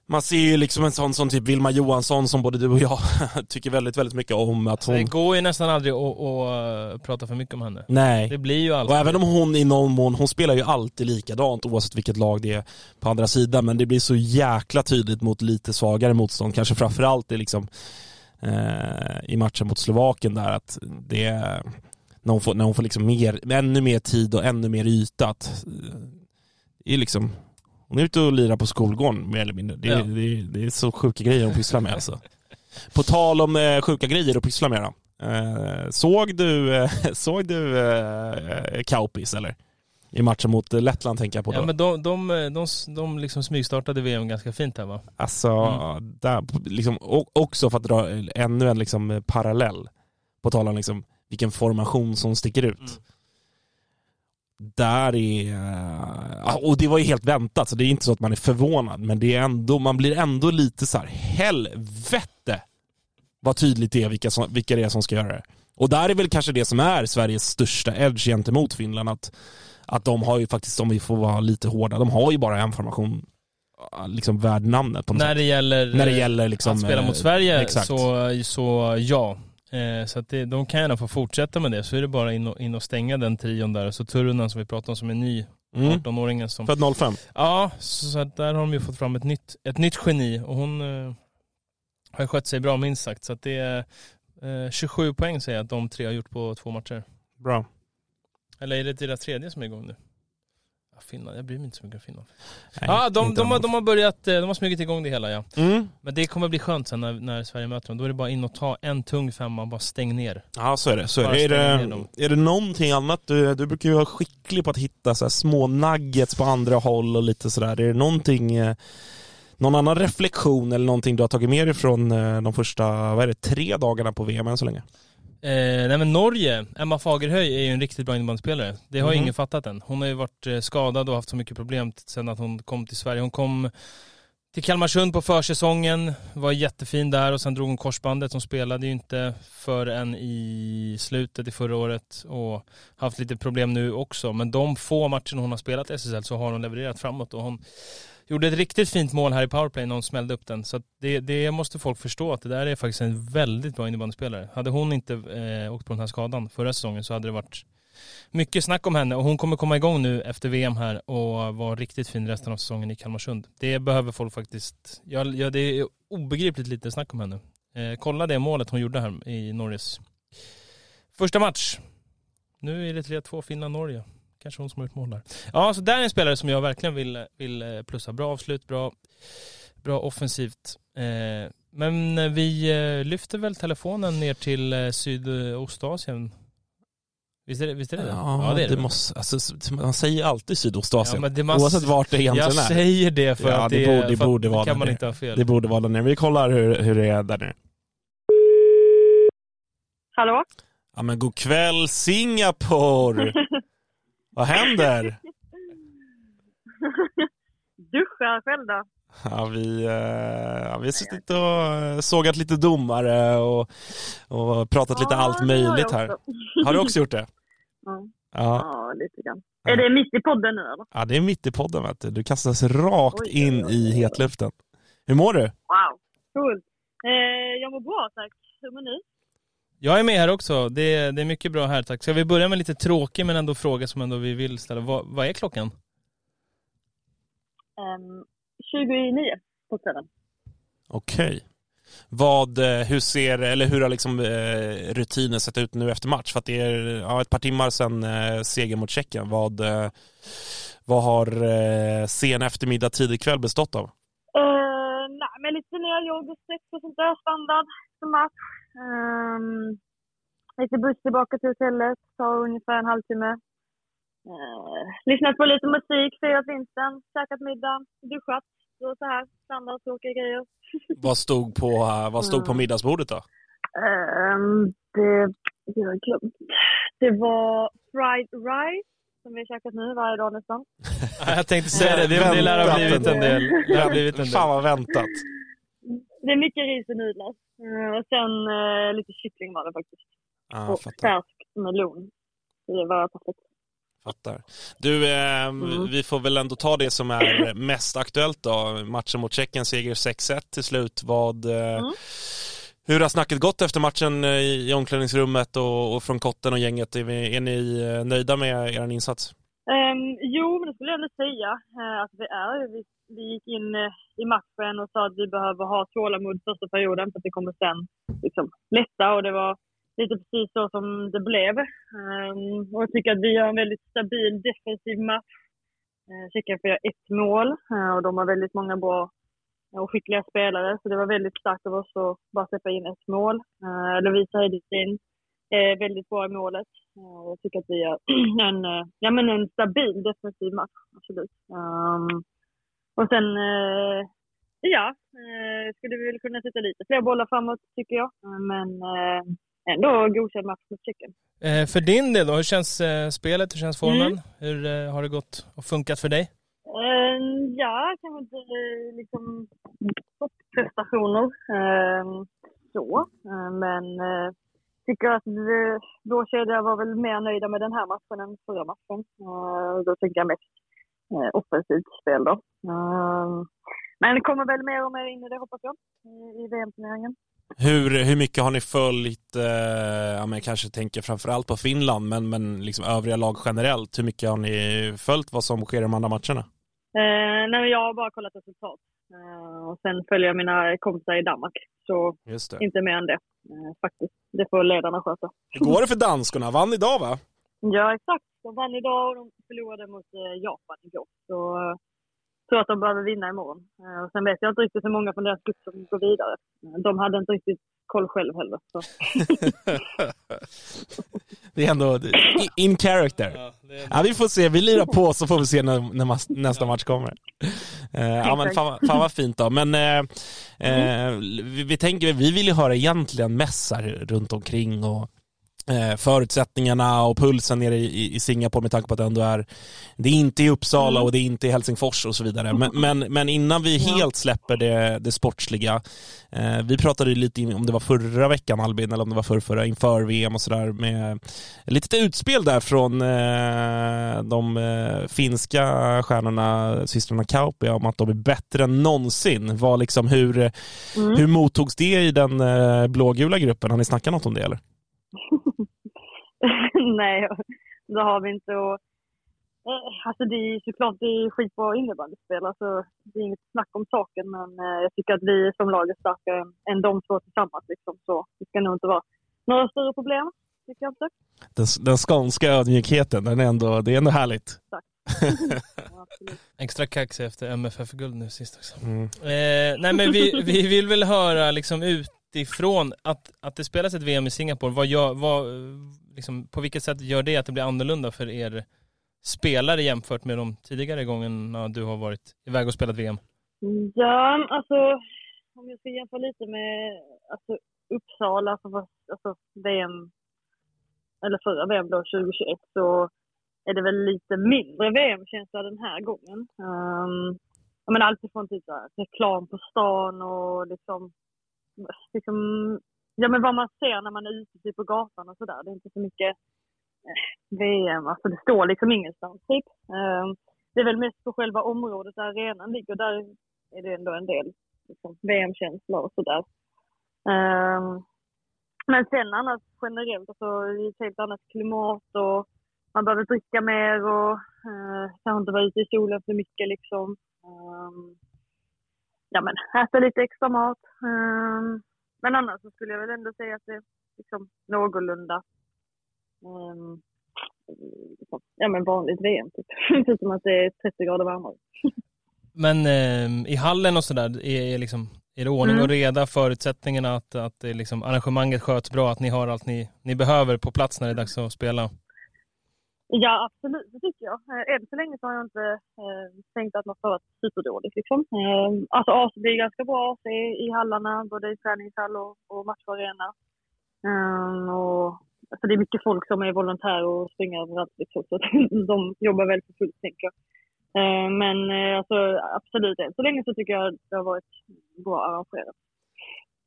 man ser ju liksom en sån som typ Vilma Johansson som både du och jag [laughs] tycker väldigt, väldigt mycket om att Så det hon... går ju nästan aldrig att, att eh, prata för mycket om henne. Nej. Det blir ju Och alltid... även om hon i någon mån, hon spelar ju alltid likadant oavsett vilket lag det är på andra sidan, men det blir så jäkla tydligt mot lite svagare motstånd, kanske framförallt i liksom i matchen mot Slovakien där att det när hon får, när hon får liksom mer, ännu mer tid och ännu mer yta att eh, är liksom hon är ute och lirar på skolgården mer eller mindre. Det, är- Ja. det, det är så sjuka grejer hon pysslar med alltså. På tal om eh, sjuka grejer att pyssla med då. Eh, såg du, eh, [laughs] såg du eh, Kaupis eller? I matchen mot Lettland tänker jag på då. Ja men de, de, de, de liksom smygstartade VM ganska fint här va? Alltså, Mm. där, liksom, och, också för att dra ännu en liksom, parallell. På tal om liksom, vilken formation som sticker ut. Mm. Där är... eh, Och det var ju helt väntat, så det är inte så att man är förvånad. Men det är ändå, man blir ändå lite så här, helvete vad tydligt det är vilka, som, vilka det är som ska göra det. Och där är väl kanske det som är Sveriges största edge gentemot Finland. Att, att de har ju faktiskt, om vi får vara lite hårda, de har ju bara en formation eh, liksom värd namnet på något När sätt. det gäller, När det gäller liksom... att spela eh, mot Sverige exakt. så, så ja. Eh, så att det, de kan gärna få fortsätta med det. Så är det bara in och, in och stänga den trion där. Så Turunen som vi pratade om som är ny, Mm. 18-åringen som... Född 05. Ja, så, så att där har de ju fått fram ett nytt, ett nytt geni och hon eh, har skött sig bra minst sagt. Så att det är eh, 27 poäng säger jag att de tre har gjort på två matcher. Bra. Eller är det deras tredje som är igång nu? Ja, Finland, jag bryr mig inte så mycket om Finland. Nej, Ja, de, inte de, har, de har börjat, eh, de har smugit igång det hela ja. Mm. Men det kommer bli skönt sen när, när Sverige möter dem. Då är det bara in och ta en tung femma och bara stäng ner. Ja, så är det. Så är, det. Är, det är det någonting annat? Du, du brukar ju vara skicklig på att hitta så här små nuggets på andra håll och lite sådär. Är det någonting, eh, någon annan reflektion eller någonting du har tagit med dig från eh, de första, vad är det, tre dagarna på VM än så länge? Eh, nej men Norge, Emma Fagerhöj är ju en riktigt bra innebandyspelare. Det har Mhm. ingen fattat än. Hon har ju varit eh, skadad och haft så mycket problem sen att hon kom till Sverige. Hon kom till Kalmarsund på försäsongen, var jättefin där och sen drog hon korsbandet. Hon spelade ju inte förrän i slutet i förra året och haft lite problem nu också. Men de få matcherna hon har spelat i SSL så har hon levererat framåt och hon gjorde ett riktigt fint mål här i powerplay när hon smällde upp den. Så att det, det måste folk förstå att det där är faktiskt en väldigt bra innebandyspelare. Hade hon inte eh, åkt på den här skadan förra säsongen så hade det varit mycket snack om henne och hon kommer komma igång nu efter VM här och vara riktigt fin resten av säsongen i Kalmarsund. Det behöver folk faktiskt, ja, ja det är obegripligt lite snack om henne. Eh, kolla det målet hon gjorde här i Norges första match. Nu är det 3-2 Finland-Norge. Kanske hon som har gjort mål där. Ja, så där är en spelare som jag verkligen vill, vill eh, plussa. Bra avslut, bra, bra offensivt. Eh, men vi eh, lyfter väl telefonen ner till Sydostasien. Visst är det visst är det? det? Ja, det, är det det. måste, alltså, man säger alltid Sydostasien. Ja, det måste- Oavsett vart det egentligen Jag är. säger det för Ja, att det borde- det borde vara kan man inte ha fel. Det borde vara där nere. Vi kollar hur, hur det är där nere. Hallå? Ja men god kväll Singapore! [laughs] Vad händer? [laughs] Duscha själv då? Ja, vi, eh, ja, vi har suttit och eh, sågat lite domare och, och pratat lite Ja, allt det har möjligt här. Har du också gjort det? [laughs] Ja, Ja, lite grann. Är det mitt i podden nu eller? ja det är mitt i podden vet du. Du kastas rakt Oj, in oj, i oj. hetluften. Hur mår du? Wow, coolt. Eh, jag mår bra tack. Hur mår ni? Jag är med här också. Det är, det är mycket bra här, tack. Ska vi börja med lite tråkig men ändå fråga som ändå vi vill ställa. Vad, vad är klockan? Um, 29 på kvällen. Okej. Vad, eh, hur ser, eller hur har liksom eh, rutinen sett ut nu efter match? För att det är ja, ett par timmar sedan eh, seger mot Tjeckien. Vad, eh, vad har eh, sen eftermiddag, tidig kväll bestått av? Uh, nej, men lite och stretch och sånt där standard för match. Um, lite buss tillbaka till hotellet, tar ungefär en halvtimme. Uh, lyssnat på lite musik, firat vinsten, käkat middag, duschat och så här standard tråkiga grejer. [laughs] Vad stod på, eh, vad stod på middagsbordet då? Um, det, det jag glömt. Det var fried rice som vi har käkat nu varje dag nästan. [laughs] Jag tänkte säga det, det, det lär ha blivit en del. Det har blivit en del. Fan vad väntat. Det är mycket ris och nudlar. Uh, och sen uh, lite kyckling var det faktiskt. Ah, och färsk melon. Det var perfekt. Fattar. Du, eh, Mm. vi får väl ändå ta det som är mest aktuellt då. Matchen mot Tjeckien, seger 6-1 till slut. Vad, eh, Mm. Hur har snacket gått efter matchen eh, i omklädningsrummet och, och från Kotten och gänget? Är, vi, är ni eh, nöjda med er insats? Um, jo, men det skulle jag ändå säga eh, att vi är. Vi, vi gick in eh, i matchen och sa att vi behöver ha tålamod första perioden för att det kommer sen liksom, lätta och det var lite precis så som det blev. Um, och jag tycker att vi gör en väldigt stabil defensiv match. Eh, Tjeckien får göra ett mål eh, och de har väldigt många bra och skickliga spelare så det var väldigt starkt av oss att bara släppa in ett mål. Lovisa Hedin är väldigt bra i målet. Jag tycker att vi gör [clears throat] en, ja, men en stabil defensiv match, absolut. Um, och sen, eh, ja, eh, skulle vi väl kunna sätta lite fler bollar framåt tycker jag. Men eh, ändå godkänd match mot Tjeckien. För din del då, hur känns spelet? Hur känns formen? Mm. Hur har det gått och funkat för dig? Ja, kanske inte liksom topprestationer så. Men tycker att vår kedja var väl mer nöjda med den här matchen än förra matchen. Då tänker jag mest eh, offensivt spel då. Eh, men det kommer väl mer och mer in i det hoppas jag, i, i VM-turneringen. Hur, hur mycket har ni följt, eh, ja, men jag kanske tänker framförallt på Finland, men, men liksom övriga lag generellt. Hur mycket har ni följt vad som sker i de andra matcherna? Eh, nej, jag har bara kollat resultat. Eh, och sen följer jag mina kompisar i Danmark. Så inte mer än det, eh, faktiskt. Det får ledarna sköta. Hur går det för danskorna? Vann idag va? Ja, exakt. De vann idag och de förlorade mot eh, Japan igår. Så eh, tror att de behöver vinna imorgon. Eh, och sen vet jag inte riktigt hur många från deras grupp som går vidare. De hade inte riktigt koll själv heller. Så. [laughs] Det är ändå in character. Ja, vi får se, vi lirar på så får vi se när, när nästa match kommer. Ja, men fan, fan vad fint då. Men eh, eh, vi, vi tänker, vi vill ju höra egentligen mässar runt omkring och förutsättningarna och pulsen nere i, i Singapore med tanke på att det ändå är det är inte i Uppsala och det är inte i Helsingfors och så vidare. Men, men, men innan vi helt släpper det, det sportsliga. Eh, vi pratade lite om det var förra veckan Albin eller om det var förra, förra inför VM och sådär med ett litet utspel där från eh, de eh, finska stjärnorna, systrarna Kauppi om att de är bättre än någonsin. Var liksom hur, hur mottogs det i den eh, blågula gruppen? Har ni snackat något om det eller? [laughs] Nej, det har vi inte. Och, eh, alltså det är såklart det är skitbra innebandyspelare, så det är inget snack om saken. Men eh, jag tycker att vi som lag är starkare än, än de två tillsammans. Liksom, så det ska nog inte vara några större problem, tycker jag inte. Den, den skånska ödmjukheten, den är ändå, det är ändå härligt. [laughs] Ja, absolut. Extra kaxig efter MFF-guld nu sist också. Mm. Eh, nej men vi, vi vill väl höra liksom utifrån att, att det spelas ett VM i Singapore, vad gör, vad, liksom, på vilket sätt gör det att det blir annorlunda för er spelare jämfört med de tidigare gångerna du har varit iväg och spelat VM? Ja, alltså om jag ska jämföra lite med alltså, Uppsala, som var alltså, VM, alltså, eller förra VM då, 2021, så är det väl lite mindre VM-känsla den här gången. Um, jag menar alltifrån typ så här, reklam på stan och liksom, liksom, ja men vad man ser när man är ute typ på gatan och sådär. Det är inte så mycket eh, VM, alltså det står liksom ingenstans typ. Ehm, det är väl mest på själva området där arenan ligger, där är det ändå en del liksom, VM-känsla och sådär. Ehm, men sen annars generellt, alltså det är ett helt annat klimat och man behöver dricka mer och eh, kanske inte vara ute i solen för mycket liksom. Um, ja men äta lite extra mat. Um, men annars så skulle jag väl ändå säga att det är liksom någorlunda um, ja men vanligt VM typ. [laughs] Förutom att det är 30 grader varmare. Men eh, i hallen och sådär, är, är, liksom, är det ordning Mm. och reda, förutsättningarna att, att liksom, arrangemanget sköts bra, att ni har allt ni, ni behöver på plats när det är dags att spela? Ja, absolut, det tycker jag. Eh, än så länge så har jag inte eh, tänkt att man har varit superdåligt. Liksom. Eh, alltså AC blir ganska bra AC i hallarna, både i träningshall och, och matcharena. Eh, och, alltså det är mycket folk som är volontärer och springer överallt. Liksom, så [laughs] de jobbar väldigt för fullt, tänker jag. Eh, men eh, alltså, absolut, än så länge så tycker jag det har varit bra arrangerat.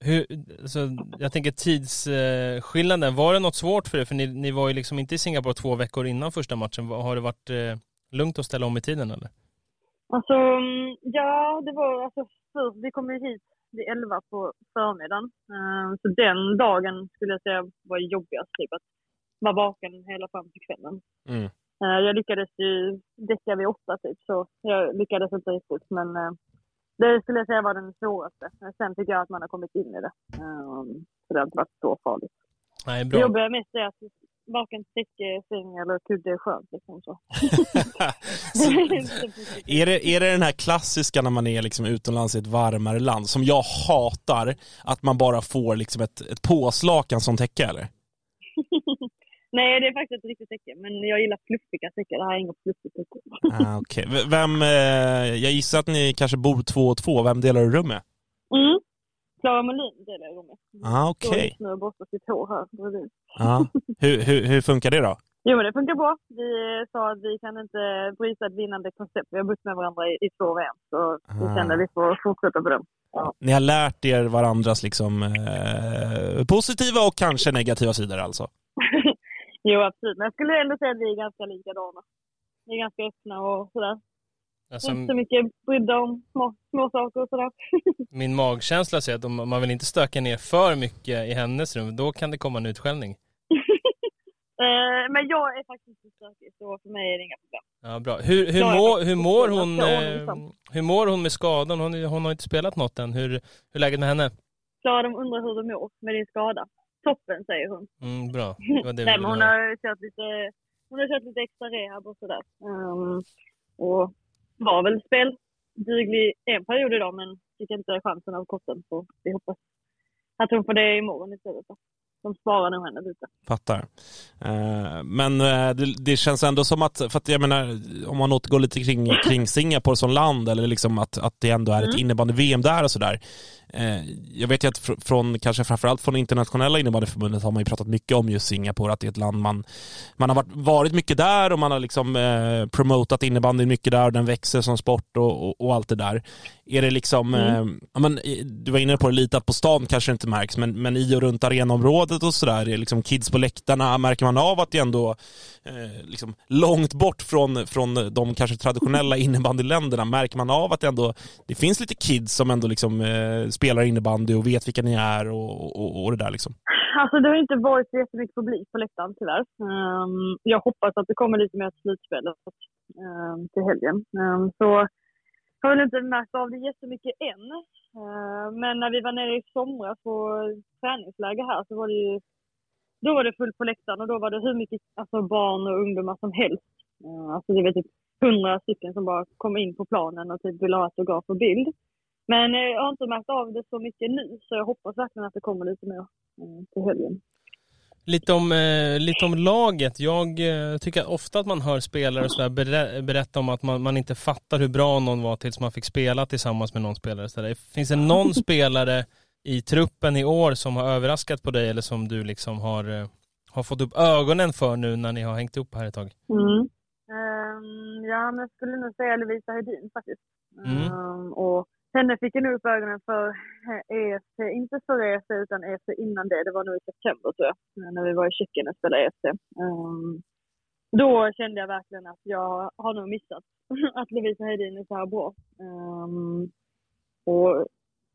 Hur, så jag tänker tidsskillnaden, var det något svårt för er? För ni, ni var ju liksom inte i Singapore två veckor innan första matchen. Har det varit eh, lugnt att ställa om i tiden eller? Alltså, mm, ja, det var alltså först, vi kom ju hit vid 11 på förmiddagen. Eh, Så den dagen skulle jag säga var jobbigast, typ att vara vaken hela fram till kvällen. Mm. Eh, Jag lyckades ju däcka vid åtta typ, så jag lyckades inte riktigt. Men det skulle jag säga var den svåraste. Sen tycker jag att man har kommit in i det. Eh, Så det har inte varit så farligt. Nej, Det bra. jobbiga mest är att varken täcke, säng eller kudde är skönt. Liksom, [laughs] så. Är det, är det den här klassiska när man är liksom utomlands i ett varmare land som jag hatar, att man bara får liksom ett, ett påslakan som täcke eller? Nej, det är faktiskt ett riktigt täcke. Men jag gillar fluffiga täcken. Det här är inget fluffigt täcke. Ah, okay. Vem, eh, jag gissar att ni kanske bor två och två, vem delar du rum med? Mm. Klara Molin delar jag rum med. Ah, Står okej. just nu och borstar sitt hår här bredvid. Ja. Hur, hur, hur funkar det då? Jo, men det funkar bra. Vi sa att vi kan inte bryta ett vinnande koncept. Vi har bott med varandra i, i två VM, så vi Ah. kände att vi får fortsätta på den. Ni har lärt er varandras liksom, eh, positiva och kanske negativa sidor alltså? Jo, absolut. Men jag skulle ändå säga att vi är ganska likadana. Vi är ganska öppna och sådär. Alltså, Inte så mycket brydda om små, små saker och sådär. [laughs] min magkänsla säger att om man vill inte stöka ner för mycket i hennes rum, då kan det komma en utskällning. [laughs] Eh, men jag är faktiskt inte stökig, så för mig är det inga problem. Ja, bra. Hur, hur, mår, hur, mår hon, eh, hur mår hon med skadan? Hon, hon har inte spelat något än. Hur, hur är läget med henne? Klara, de undrar hur du mår med din skada. Toppen, säger hon. Mm, bra. [laughs] Det var det Nej, men hon har kört lite, hon har kört lite extra rehab och sådär. Um, och var väl spelduglig en period idag, men fick inte chansen av kotten. Så vi hoppas att hon får det imorgon istället. De sparar nog henne lite. Fattar. Eh, men eh, det, det känns ändå som att, för att jag menar, om man återgår lite kring, kring Singapore som land, eller liksom att, att det ändå är ett innebandy-VM där och sådär. Eh, jag vet ju att fr- från, kanske framförallt från internationella innebandyförbundet har man ju pratat mycket om just Singapore, att det är ett land man, man har varit, varit mycket där och man har liksom eh, promotat innebandy mycket där och den växer som sport och, och, och allt det där. Är det liksom, eh, ja, men, eh, du var inne på det lite, att på stan kanske inte märks, men, men i och runt arenaområdet och sådär, är liksom kids på läktarna, märker man av att det ändå eh, liksom långt bort från, från de kanske traditionella innebandyländerna, märker man av att det ändå, det finns lite kids som ändå liksom eh, spelar innebandy och vet vilka ni är och, och, och det där liksom. Alltså det har inte varit så jättemycket publik på läktaren tyvärr. Um, jag hoppas att det kommer lite mer slutspelet um, till helgen. Um, så jag har väl inte märkt av det jättemycket än. Uh, men när vi var nere i somras på träningsläger här så var det ju då var det fullt på läktaren och då var det hur mycket alltså barn och ungdomar som helst. Uh, alltså det var typ hundra stycken som bara kom in på planen och typ ville ha autograf och bild. Men eh, jag har inte märkt av det så mycket nu så jag hoppas verkligen att det kommer lite mer eh, till helgen. Lite om, eh, lite om laget. Jag eh, tycker ofta att man hör spelare och sådär berä- berätta om att man, man inte fattar hur bra någon var tills man fick spela tillsammans med någon spelare. Så där. Finns det någon [laughs] spelare i truppen i år som har överraskat på dig eller som du liksom har, eh, har fått upp ögonen för nu när ni har hängt upp här ett tag? Mm. Ehm, ja, men jag skulle nog säga Lovisa Hedin faktiskt. Mm. Ehm, och henne fick jag nog upp ögonen för eh, EFC, inte för EFC utan EFC innan det. Det var nog i september tror jag, när vi var i Tjeckien och spelade EFC. Um, ehm, då kände jag verkligen att jag har nog missat [laughs] att Lovisa Hedin är så här bra. Um, och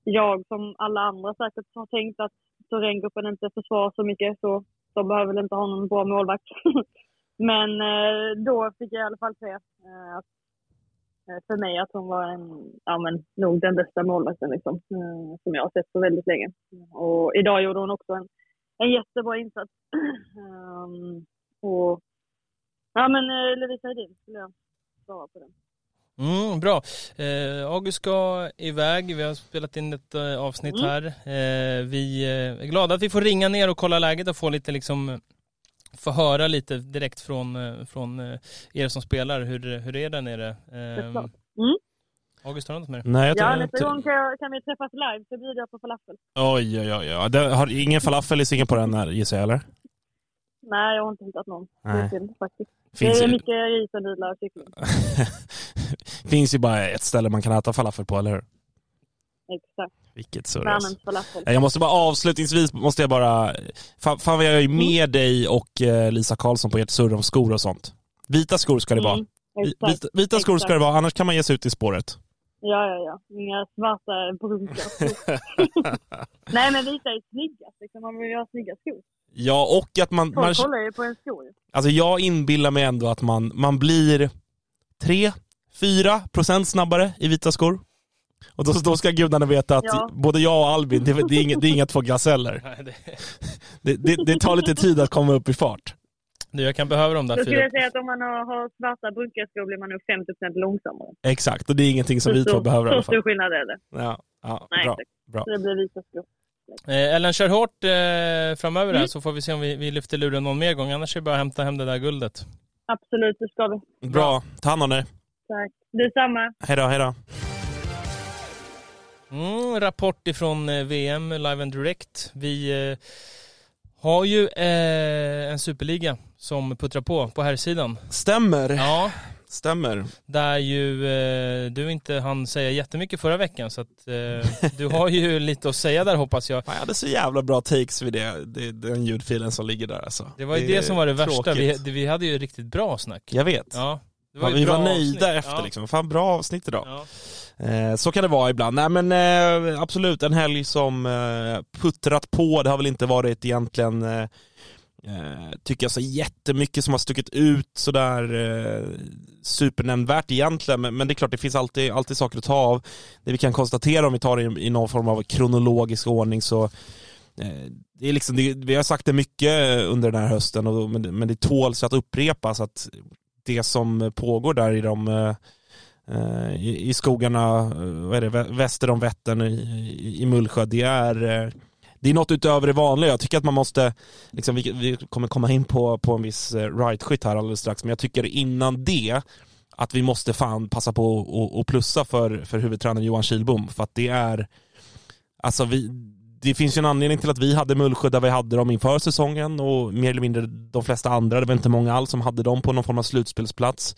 jag som alla andra säkert har tänkt att så inte försvarar så mycket så de behöver väl inte ha någon bra målvakt. [laughs] Men eh, då fick jag i alla fall se eh, att, för mig att hon var en, ja, men, nog den bästa målvakten liksom, eh, som jag har sett på väldigt länge. Och idag gjorde hon också en, en jättebra insats. um, [clears throat] och, ja men eh, Lovisa Hedin skulle jag svara på den. Mm, bra. Eh, August ska iväg. Vi har spelat in ett eh, avsnitt Mm. här. Eh, vi eh, är glada att vi får ringa ner och kolla läget och få lite liksom få höra lite direkt från, eh, från eh, er som spelar. Hur, hur är det där nere? Eh, Såklart. Mm. August, har du något mer? Nej, jag Ja, nästa gång kan, jag, kan vi träffas live så bjuder jag på falafel. Oj, oj, oj. oj. Det har ingen falafel i Singapore än, gissar jag, eller? Nej, jag har inte hittat någon. Det är synd faktiskt. Finns det är ju, mycket ris och nudlar och kyckling. [laughs] finns ju bara ett ställe man kan äta falafel på, eller hur? Exakt. Vilket surras. Värmens falafel. Jag måste bara avslutningsvis, måste jag bara, fan, fan vad jag är med dig och eh, Lisa Karlsson på ert surr om skor och sånt. Vita skor ska det vara. Mm, Vi- exakt. Vita, vita skor ska det vara, annars kan man ge sig ut i spåret. Ja, ja, ja. Inga svarta brunkar. [laughs] Nej, men vita är snyggast. Liksom. Man vill ju ha snygga skor. Ja, och att man, Folk man kollar ju på en sko. ju. alltså jag inbillar mig ändå att man, man blir 3-4 procent snabbare i vita skor. Och då, då ska gudarna veta att Ja. både jag och Albin, det, det, är inga, det är inga två gaseller. Det, Det, det, tar lite tid att komma upp i fart. du, jag kan behöva de där Då skulle fyra. jag säga att om man har, svarta brunkiga skor blir man nog 50% långsammare. Exakt, och det är ingenting som vi Så två stor- behöver i alla Så fall. stor skillnad är det. Ja, ja, Nej, bra. bra. Så det blir vita skor. Eh, Ellen, kör hårt eh, framöver Mm. här så får vi se om vi, vi lyfter luren någon mer gång. Annars är det bara att hämta hem det där guldet. Absolut, det ska vi. Bra, ta hand om dig. Tack. Detsamma. Hej då, hej då. Mm, rapport ifrån eh, VM live and direct. Vi eh, har ju eh, en superliga som puttrar på på här sidan. Stämmer, Ja, stämmer. där ju eh, du inte hann säga jättemycket förra veckan så att eh, du har ju [laughs] lite att säga där hoppas jag. Jag hade så jävla bra takes vid det, det, den ljudfilen som ligger där alltså. Det var ju det, som var det värsta. Vi, tråkigt. det, vi hade ju riktigt bra snack. Jag vet. Ja, det Ja, vi var nöjda avsnitt. efter ja. liksom. Fan bra avsnitt idag. Ja. Eh, så kan det vara ibland. Nej men eh, absolut, en helg som eh, puttrat på. Det har väl inte varit egentligen, tycker jag, så jättemycket som har stuckit ut sådär eh, supernämnvärt egentligen. Men, men det är klart, det finns alltid, alltid saker att ta av. Det vi kan konstatera om vi tar det i, i någon form av kronologisk ordning så det är liksom, det, vi har sagt det mycket under den här hösten, och, men, det- men det tåls att upprepas att det som pågår där i de eh, Eh, i, i skogarna eh, vad är det, väster om Vättern i, i, Mullsjö. Det är, eh, det är något utöver det vanliga. Jag tycker att man måste, liksom, vi, vi kommer komma in på, på en viss right-skytt här alldeles strax, men jag tycker innan det att vi måste fan passa på och, och plussa för, för huvudtränaren Johan Kihlbom. För att det är, alltså vi, det finns ju en anledning till att vi hade Mullsjö där vi hade dem inför säsongen och mer eller mindre de flesta andra, det var inte många alls som hade dem på någon form av slutspelsplats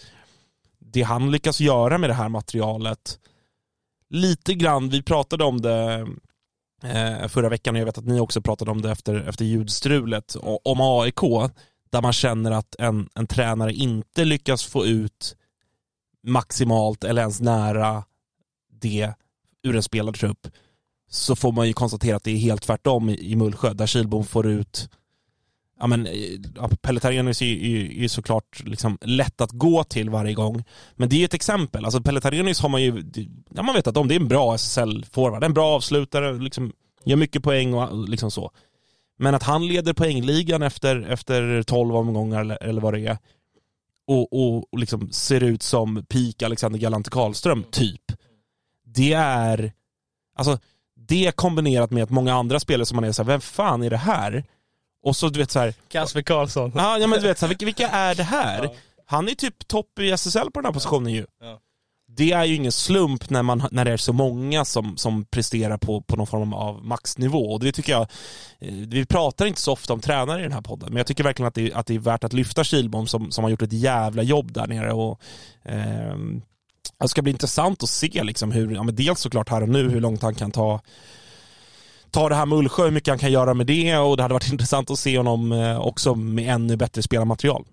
det han lyckas göra med det här materialet. Lite grann, vi pratade om det eh, förra veckan och jag vet att ni också pratade om det efter, efter ljudstrulet om AIK där man känner att en, en tränare inte lyckas få ut maximalt eller ens nära det ur en spelartrupp så får man ju konstatera att det är helt tvärtom i, i Mullsjö där Kilbom får ut ja men, eh, Pelle Tarenius är ju är, såklart liksom lätt att gå till varje gång. Men det är ju ett exempel. Alltså Pelletarianis har man ju, ja man vet att om det är en bra SSL-forward, en bra avslutare, liksom, gör mycket poäng och liksom så. Men att han leder poängligan efter, efter 12 omgångar eller, eller vad det är och, och, och liksom ser ut som peak Alexander Galante Karlström, typ. Det är, alltså det kombinerat med att många andra spelare som man är såhär, vem fan är det här? Och så du vet såhär, Kasper Karlsson. Ja, ja men du vet, så här, vilka, vilka är det här? Ja. Han är typ topp i SSL på den här positionen ju. Ja. Det är ju ingen slump när, man, när det är så många som, som presterar på, på någon form av maxnivå. Och det tycker jag, eh, vi pratar inte så ofta om tränare i den här podden, men jag tycker verkligen att det, att det är värt att lyfta Kilbom som, som har gjort ett jävla jobb där nere. Och, ehm, det ska bli intressant att se liksom hur, ja, men dels såklart här och nu, hur långt han kan ta ta det här med Mullsjö, hur mycket han kan göra med det och det hade varit [laughs] intressant att se honom eh, också med ännu bättre spelarmaterial.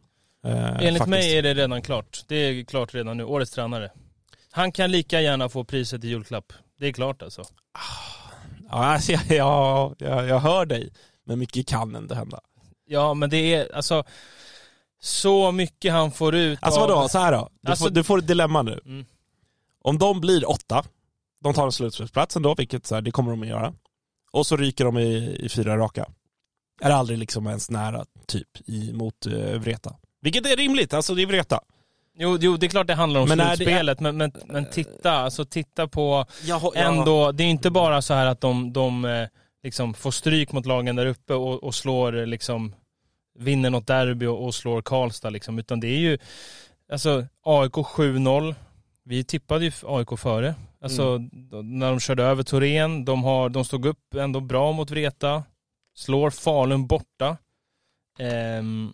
Eh, Enligt faktiskt. mig är det redan klart. Det är klart redan nu. Årets tränare. Han kan lika gärna få priset i julklapp. Det är klart alltså. Ja, alltså, jag, jag, jag, hör dig, men mycket kan ändå hända. Ja, men det är alltså så mycket han får ut Alltså av... vadå, så här då. Du, Alltså- får, du får ett dilemma nu. Mm. Om de blir åtta, de tar en slutspelsplats ändå, vilket så här, det kommer de att göra. Och så ryker de i, i fyra raka. Är aldrig liksom ens nära, typ, i, mot uh, Vreta. Vilket är rimligt, alltså det är Vreta. Jo, jo, det är klart det handlar om Men är det- slutspelet, men, men, men titta, alltså titta på Jag, ändå, det är inte bara så här att de, de eh, liksom får stryk mot lagen där uppe och, och slår eh, liksom, vinner något derby och, och slår Karlstad liksom, utan det är ju, alltså AIK 7-0, vi tippade ju AIK före, alltså då- när de körde över Torén, de, har, de stod upp ändå bra mot Vreta, slår Falun borta, ehm,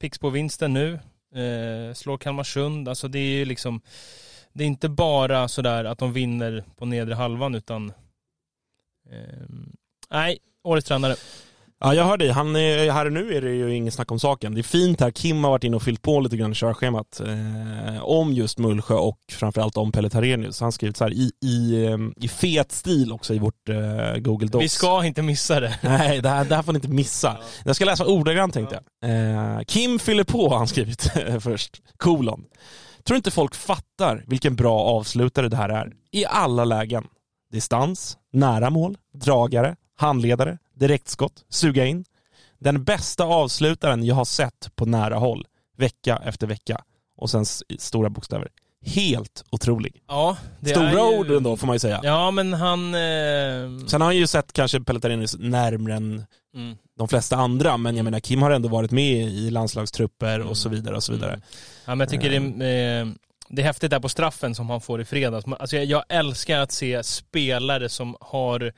Pixbo-vinsten nu, eh, slår Kalmarsund, alltså det är ju liksom det är inte bara sådär att de vinner på nedre halvan utan ehm, nej, årets tränare. Ja, jag hör dig. Han är, här nu är det ju ingen snack om saken. Det är fint här. Kim har varit inne och fyllt på lite grann i körschemat eh, om just Mullsjö och framförallt om Pelle Tarenius. Han har skrivit så här i, i, eh, i fet stil också i vårt eh, Google Docs. Vi ska inte missa det. [laughs] Nej, det här, det här får ni inte missa. Jag ska läsa ordagrant tänkte jag. Eh, Kim fyller på har han skrivit först. Kolon. Tror inte folk fattar vilken bra avslutare det här är. I alla lägen. Distans, nära mål, dragare, handledare, direktskott, suga in. Den bästa avslutaren jag har sett på nära håll, vecka efter vecka. Och sen stora bokstäver. Helt otrolig. Ja, Stora ju... ord ändå får man ju säga. Ja, men han... Eh... Sen har han ju sett kanske Pelle Tarenius närmre än Mm. de flesta andra, men jag menar Kim har ändå varit med i landslagstrupper och så vidare och så vidare. Ja, men jag tycker det, är, eh, det är häftigt där på straffen som han får i fredags. Alltså jag, jag älskar att se spelare som har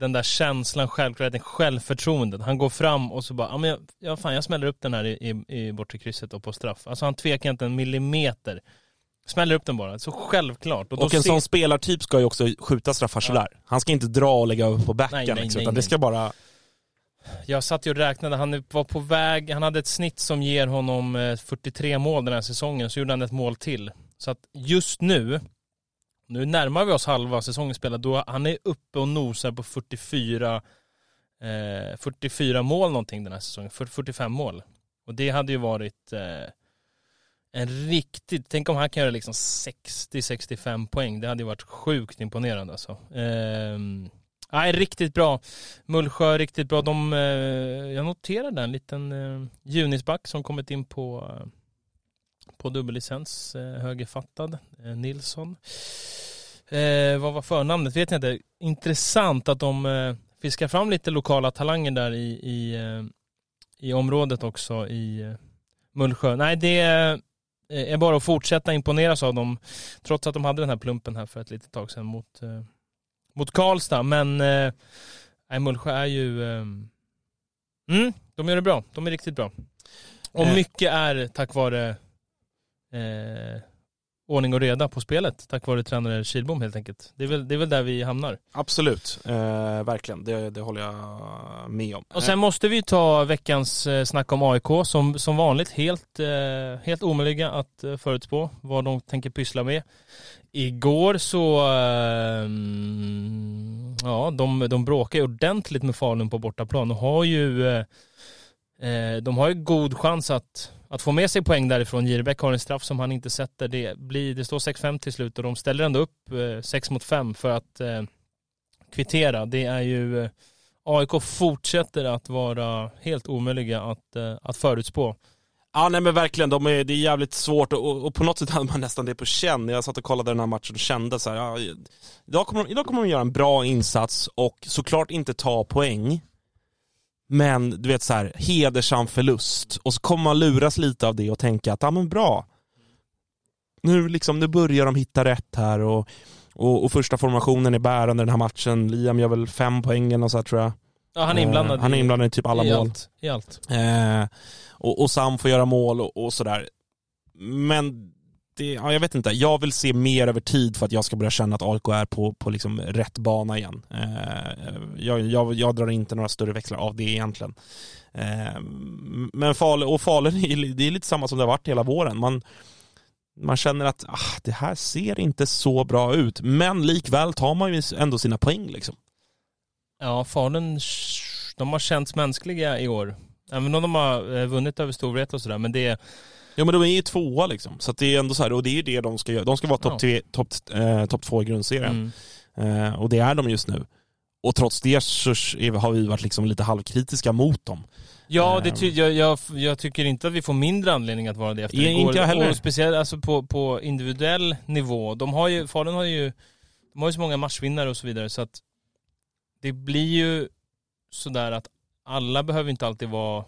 den där känslan, självklarheten, självförtroendet. Han går fram och så bara, ja men jag, ja, fan, jag smäller upp den här i, i, i bortre krysset och på straff. Alltså han tvekar inte en millimeter. Smäller upp den bara, så självklart. Och, Och en ser- sån spelartyp ska ju också skjuta straffar sådär. Han ska inte dra och lägga över på backen Nej, nej, liksom, nej, utan nej. det ska bara... Jag satt ju och räknade, han var på väg, han hade ett snitt som ger honom eh, 43 mål den här säsongen, så gjorde han ett mål till. Så att just nu, nu närmar vi oss halva säsongen spelad, då han är uppe och nosar på 44, eh, 44 mål någonting den här säsongen, 45 mål. Och det hade ju varit eh, en riktigt, tänk om han kan göra liksom 60-65 poäng, det hade ju varit sjukt imponerande alltså. Eh, Nej, riktigt bra. Mullsjö, riktigt bra. De, eh, jag noterade en liten eh, Junisback som kommit in på, eh, på dubbellicens, eh, högerfattad, eh, Nilsson. Eh, vad var förnamnet? Vet jag inte. Intressant att de eh, fiskar fram lite lokala talanger där i, i, eh, i området också i eh, Mullsjö. Nej, det eh, är bara att fortsätta imponeras av dem, trots att de hade den här plumpen här för ett litet tag sedan mot mot Karlstad, men nej, Mullsjö är ju... Mm, de gör det bra. De är riktigt bra. Och mycket är tack vare eh, ordning och reda på spelet. Tack vare tränare Kilbom helt enkelt. Det är väl, det är väl där vi hamnar. Absolut, eh, verkligen. Det, det håller jag med om. Och sen måste vi ta veckans eh, snack om AIK som, som vanligt helt, eh, helt omöjliga att eh, förutspå vad de tänker pyssla med. Igår så, eh, ja de, de bråkar ju ordentligt med Falun på bortaplan och har ju, eh, eh, de har ju god chans att, att få med sig poäng därifrån. Jirebäck har en straff som han inte sätter. Det, blir, det står 6-5 till slut och de ställer ändå upp eh, 6 mot 5 för att eh, kvittera. Det är ju eh, AIK fortsätter att vara helt omöjliga att, eh, att förutspå. Ja nej men verkligen, de är, det är jävligt svårt och, och på något sätt hade man nästan det på känn. Jag satt och kollade den här matchen och kände så här, ja, idag, kommer de, idag kommer de göra en bra insats och såklart inte ta poäng. Men du vet så här, hedersam förlust. Och så kommer man luras lite av det och tänka att, ja men bra. Nu, liksom, nu börjar de hitta rätt här och, och, och första formationen är bärande den här matchen. Liam gör väl fem poäng eller så här, tror jag. Ja, han är inblandad, Eh, han är i- inblandad i typ alla i mål. Allt, I allt. Eh, och, och Sam får göra mål och, och sådär. Men det, ja, jag vet inte, jag vill se mer över tid för att jag ska börja känna att AIK är på, på liksom rätt bana igen. Eh, jag, jag, jag drar inte några större växlar av det egentligen. Eh, men Falun, och Falun, det är lite samma som det har varit hela våren. Man, man känner att ah, det här ser inte så bra ut, men likväl tar man ju ändå sina poäng liksom. Ja, Falun, de har känts mänskliga i år. Även om de har eh, vunnit över Storvreta och sådär, men det är Ja men de är ju tvåa liksom. Så det är ändå så här, och det är ju det de ska göra. De ska vara topp Ja. topp eh, topp två i grundserien. mm. Eh, och det är de just nu. Och trots det så har vi varit liksom lite halvkritiska mot dem. Ja, det Ehm. ty- jag, jag, jag tycker inte att vi får mindre anledning att vara det efter igår. inte jag heller. Och speciellt alltså på, på individuell nivå. De har ju, Falun har ju, de har ju så många matchvinnare och så vidare så att det blir ju sådär att alla behöver inte alltid vara,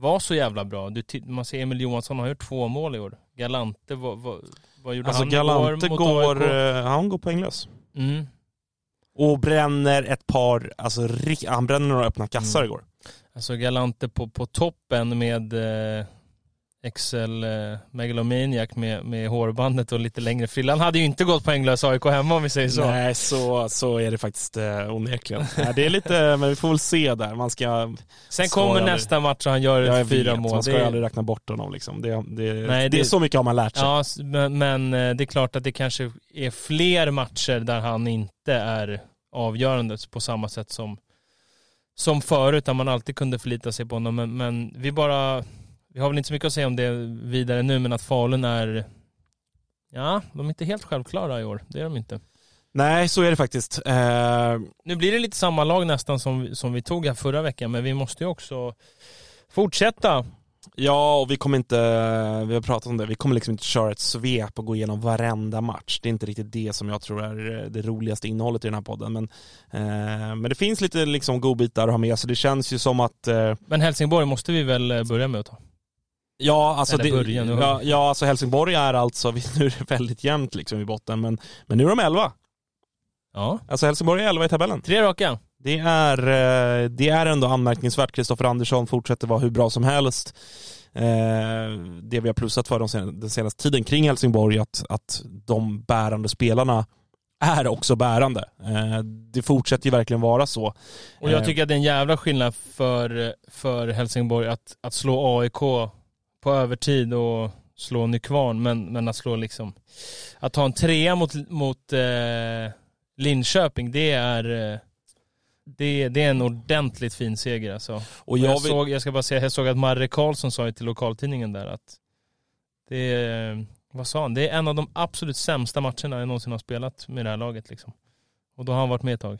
vara så jävla bra. Du, man ser Emil Johansson har gjort två mål i år. Galante, vad, vad, vad gjorde Alltså han Galante går, AIK? eh, han går poänglös. Mm. Och bränner ett par, alltså han bränner några öppna kassar Mm. igår. Alltså Galante på, på toppen med eh, Excel eh, Megalomaniac med, med hårbandet och lite längre frilla. Han hade ju inte gått poänglös AIK hemma om vi säger så. Nej, så, så är det faktiskt eh, onekligen. det är lite, [laughs] men vi får väl se där. Man ska, Sen kommer jag nästa match och han gör fyra vet, mål. man ska Det aldrig räkna bort honom liksom. Det, det, Nej, det, det- är så mycket har man lärt sig. Ja, men, men eh, det är klart att det kanske är fler matcher där han inte är avgörande på samma sätt som, som förut, där man alltid kunde förlita sig på honom. Men, men vi bara, vi har väl inte så mycket att säga om det vidare nu, men att Falun är, ja, de är inte helt självklara i år. Det är de inte. Nej, så är det faktiskt. Eh, Nu blir det lite samma lag nästan som, som vi tog här förra veckan, men vi måste ju också fortsätta. Ja, och vi kommer inte, vi har pratat om det, vi kommer liksom inte köra ett svep och gå igenom varenda match. Det är inte riktigt det som jag tror är det roligaste innehållet i den här podden. Men, eh, men det finns lite liksom godbitar att ha med, så det känns ju som att eh, Men Helsingborg måste vi väl eh, börja med att ta. Ja, alltså, Eller det, börja nu. ja, ja, alltså Helsingborg är alltså, [laughs] nu är det väldigt jämnt liksom i botten, men, men nu är de 11. Ja, Alltså Helsingborg är 11 i tabellen. tre raka. Det är, eh, det är ändå anmärkningsvärt. Kristoffer Andersson fortsätter vara hur bra som helst. Eh, Det vi har plussat för den senaste tiden kring Helsingborg, att, att de bärande spelarna är också bärande. Eh, Det fortsätter ju verkligen vara så. Och jag tycker att det är en jävla skillnad för, för Helsingborg att, att slå AIK på övertid och slå Nykvarn, men, men att slå liksom... Att ta en trea mot, mot eh, Linköping, det är... Eh, det, det är en ordentligt fin seger alltså. Och Och jag, jag såg, jag ska bara säga, jag såg att Marre Karlsson sa ju till lokaltidningen där att det är, vad sa han, det är en av de absolut sämsta matcherna jag någonsin har spelat med det här laget liksom. Och då har han varit med ett tag.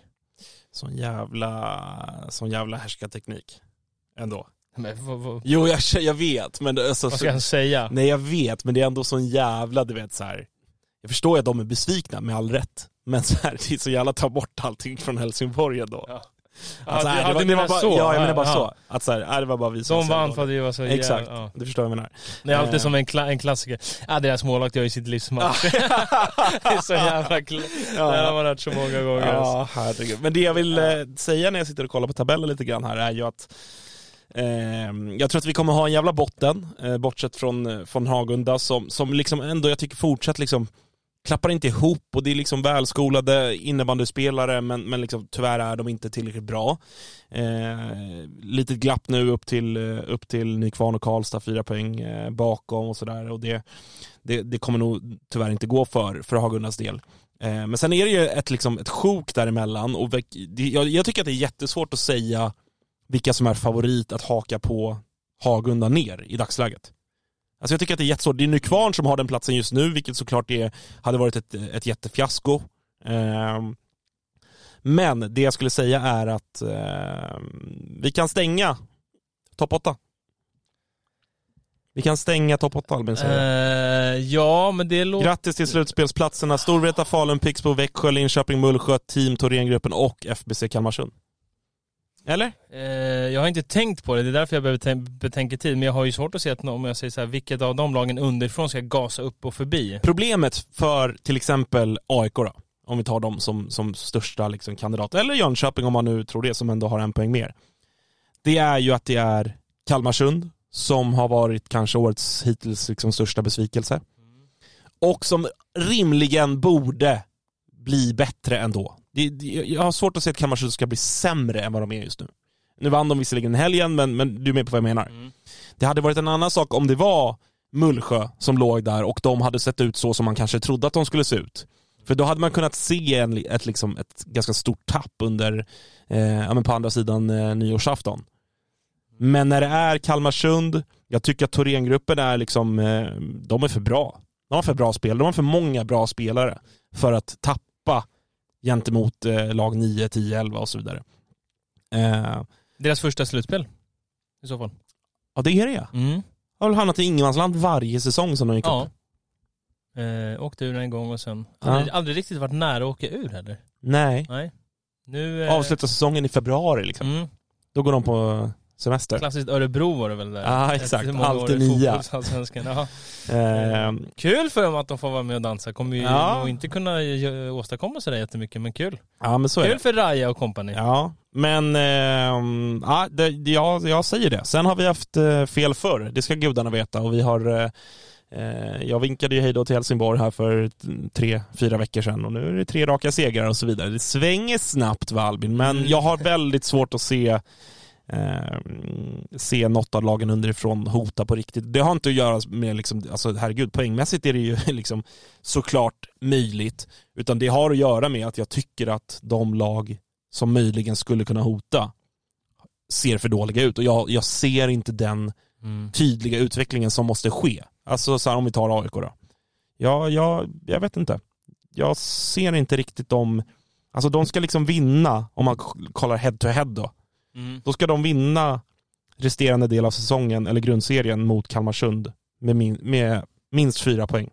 sån jävla, sån jävla härskarteknik. Ändå. Men, vad, vad, Jo, jag, jag vet, men det- alltså, vad ska han säga? Nej jag vet, men det är ändå sån jävla, du vet så här. Jag förstår ju att de är besvikna med all rätt. Men så här, [laughs] det är så jävla ta bort allting från Helsingborg ändå. Ja. Alltså, Ja, du- det, ja, var, det var bara, så? Ja, jag menar bara Ja. så. Att så här, det var bara vi som De vann jävla för att vi var så Exakt, Ja. du förstår vad jag menar. Det är alltid Eh. som en, kla- en klassiker. Ja, deras målvakt gör ju sitt livsmatch. [laughs] det är så jävla kl- Det här har man hört så många gånger. alltså. Ja, herregud. Men det jag vill eh, säga när jag sitter och kollar på tabellen lite grann här är ju att Ehm, jag tror att vi kommer ha en jävla botten, eh, bortsett från, eh, från Hagunda, som, som liksom ändå jag tycker fortsatt liksom klappar inte ihop och det är liksom välskolade innebandyspelare men, men liksom, tyvärr är de inte tillräckligt bra. Eh, litet glapp nu upp till, eh, upp till Nykvarn och Karlstad, fyra poäng eh, bakom och sådär och det, det, det kommer nog tyvärr inte gå för, för Hagundas del. Eh, men sen är det ju ett, liksom, ett sjok däremellan och det, jag, jag tycker att det är jättesvårt att säga vilka som är favorit att haka på Hagunda ner i dagsläget. Alltså jag tycker att det är jättesvårt. Det är Nykvarn som har den platsen just nu, vilket såklart är, hade varit ett, ett jättefiasko. Ehm, men det jag skulle säga är att ehm, vi kan stänga topp 8. Vi kan stänga topp 8 Albin säger. Eh, ja, men det låter... Grattis till slutspelsplatserna Storvreta, Falun, Pixbo, Växjö, Linköping, Mullsjö, Team Thorengruppen och FBC Kalmarsund. Eller? Eh, jag har inte tänkt på det, det är därför jag behöver tän- betänketid. Men jag har ju svårt att se att om jag säger så här, vilket av de lagen underifrån ska gasa upp och förbi. Problemet för till exempel AIK då, om vi tar dem som, som största liksom kandidat, eller Jönköping om man nu tror det, som ändå har en poäng mer. Det är ju att det är Kalmarsund som har varit kanske årets hittills liksom största besvikelse. Och som rimligen borde bli bättre ändå. Det, det, jag har svårt att se att Kalmarsund ska bli sämre än vad de är just nu. Nu vann de visserligen helgen, men, men du är med på vad jag menar. Det hade varit en annan sak om det var Mullsjö som låg där och de hade sett ut så som man kanske trodde att de skulle se ut. För då hade man kunnat se en, ett, liksom, ett ganska stort tapp under eh, ja, men på andra sidan eh, nyårsafton. Men när det är Kalmarsund, jag tycker att Thorengruppen är liksom, eh, de är för bra. De har för bra spel, de har för många bra spelare för att tappa gentemot eh, lag 9, 10, 11 och så vidare. Eh, Deras första slutspel i så fall. ja det är det ja. Mm. Har väl hamnat i ingenmansland varje säsong som de gick Ja. upp. Eh, åkte ur en gång och sen, Ja. aldrig, aldrig riktigt varit nära att åka ur heller. Nej. Nej. Nu... Eh, Avslutar säsongen i februari liksom. Mm. Då går de på semester. Klassiskt Örebro var det väl där? Ja, exakt. Alltid nia. Ja. Eh, Kul för dem att de får vara med och dansa. Kommer ju Ja. nog inte kunna åstadkomma sådär jättemycket, men kul. ja men så är Kul det. för Raja och kompani. Ja, men eh, ja, det, jag, jag säger det. Sen har vi haft eh, fel förr, det ska gudarna veta. Och vi har, eh, eh, jag vinkade ju hejdå till Helsingborg här för tre, fyra veckor sedan och nu är det tre raka segrar och så vidare. Det svänger snabbt va Albin, men Mm. jag har väldigt svårt att se eh, se något av lagen underifrån hota på riktigt. Det har inte att göra med, liksom, alltså herregud, poängmässigt är det ju [laughs] liksom såklart möjligt. Utan det har att göra med att jag tycker att de lag som möjligen skulle kunna hota ser för dåliga ut. Och jag, jag ser inte den Mm. tydliga utvecklingen som måste ske. Alltså så här, om vi tar AIK då. Ja, jag, jag vet inte. Jag ser inte riktigt dem, alltså de ska liksom vinna, om man kollar head to head då. Mm. Då ska de vinna resterande del av säsongen, eller grundserien, mot Kalmarsund med, min, med minst fyra poäng.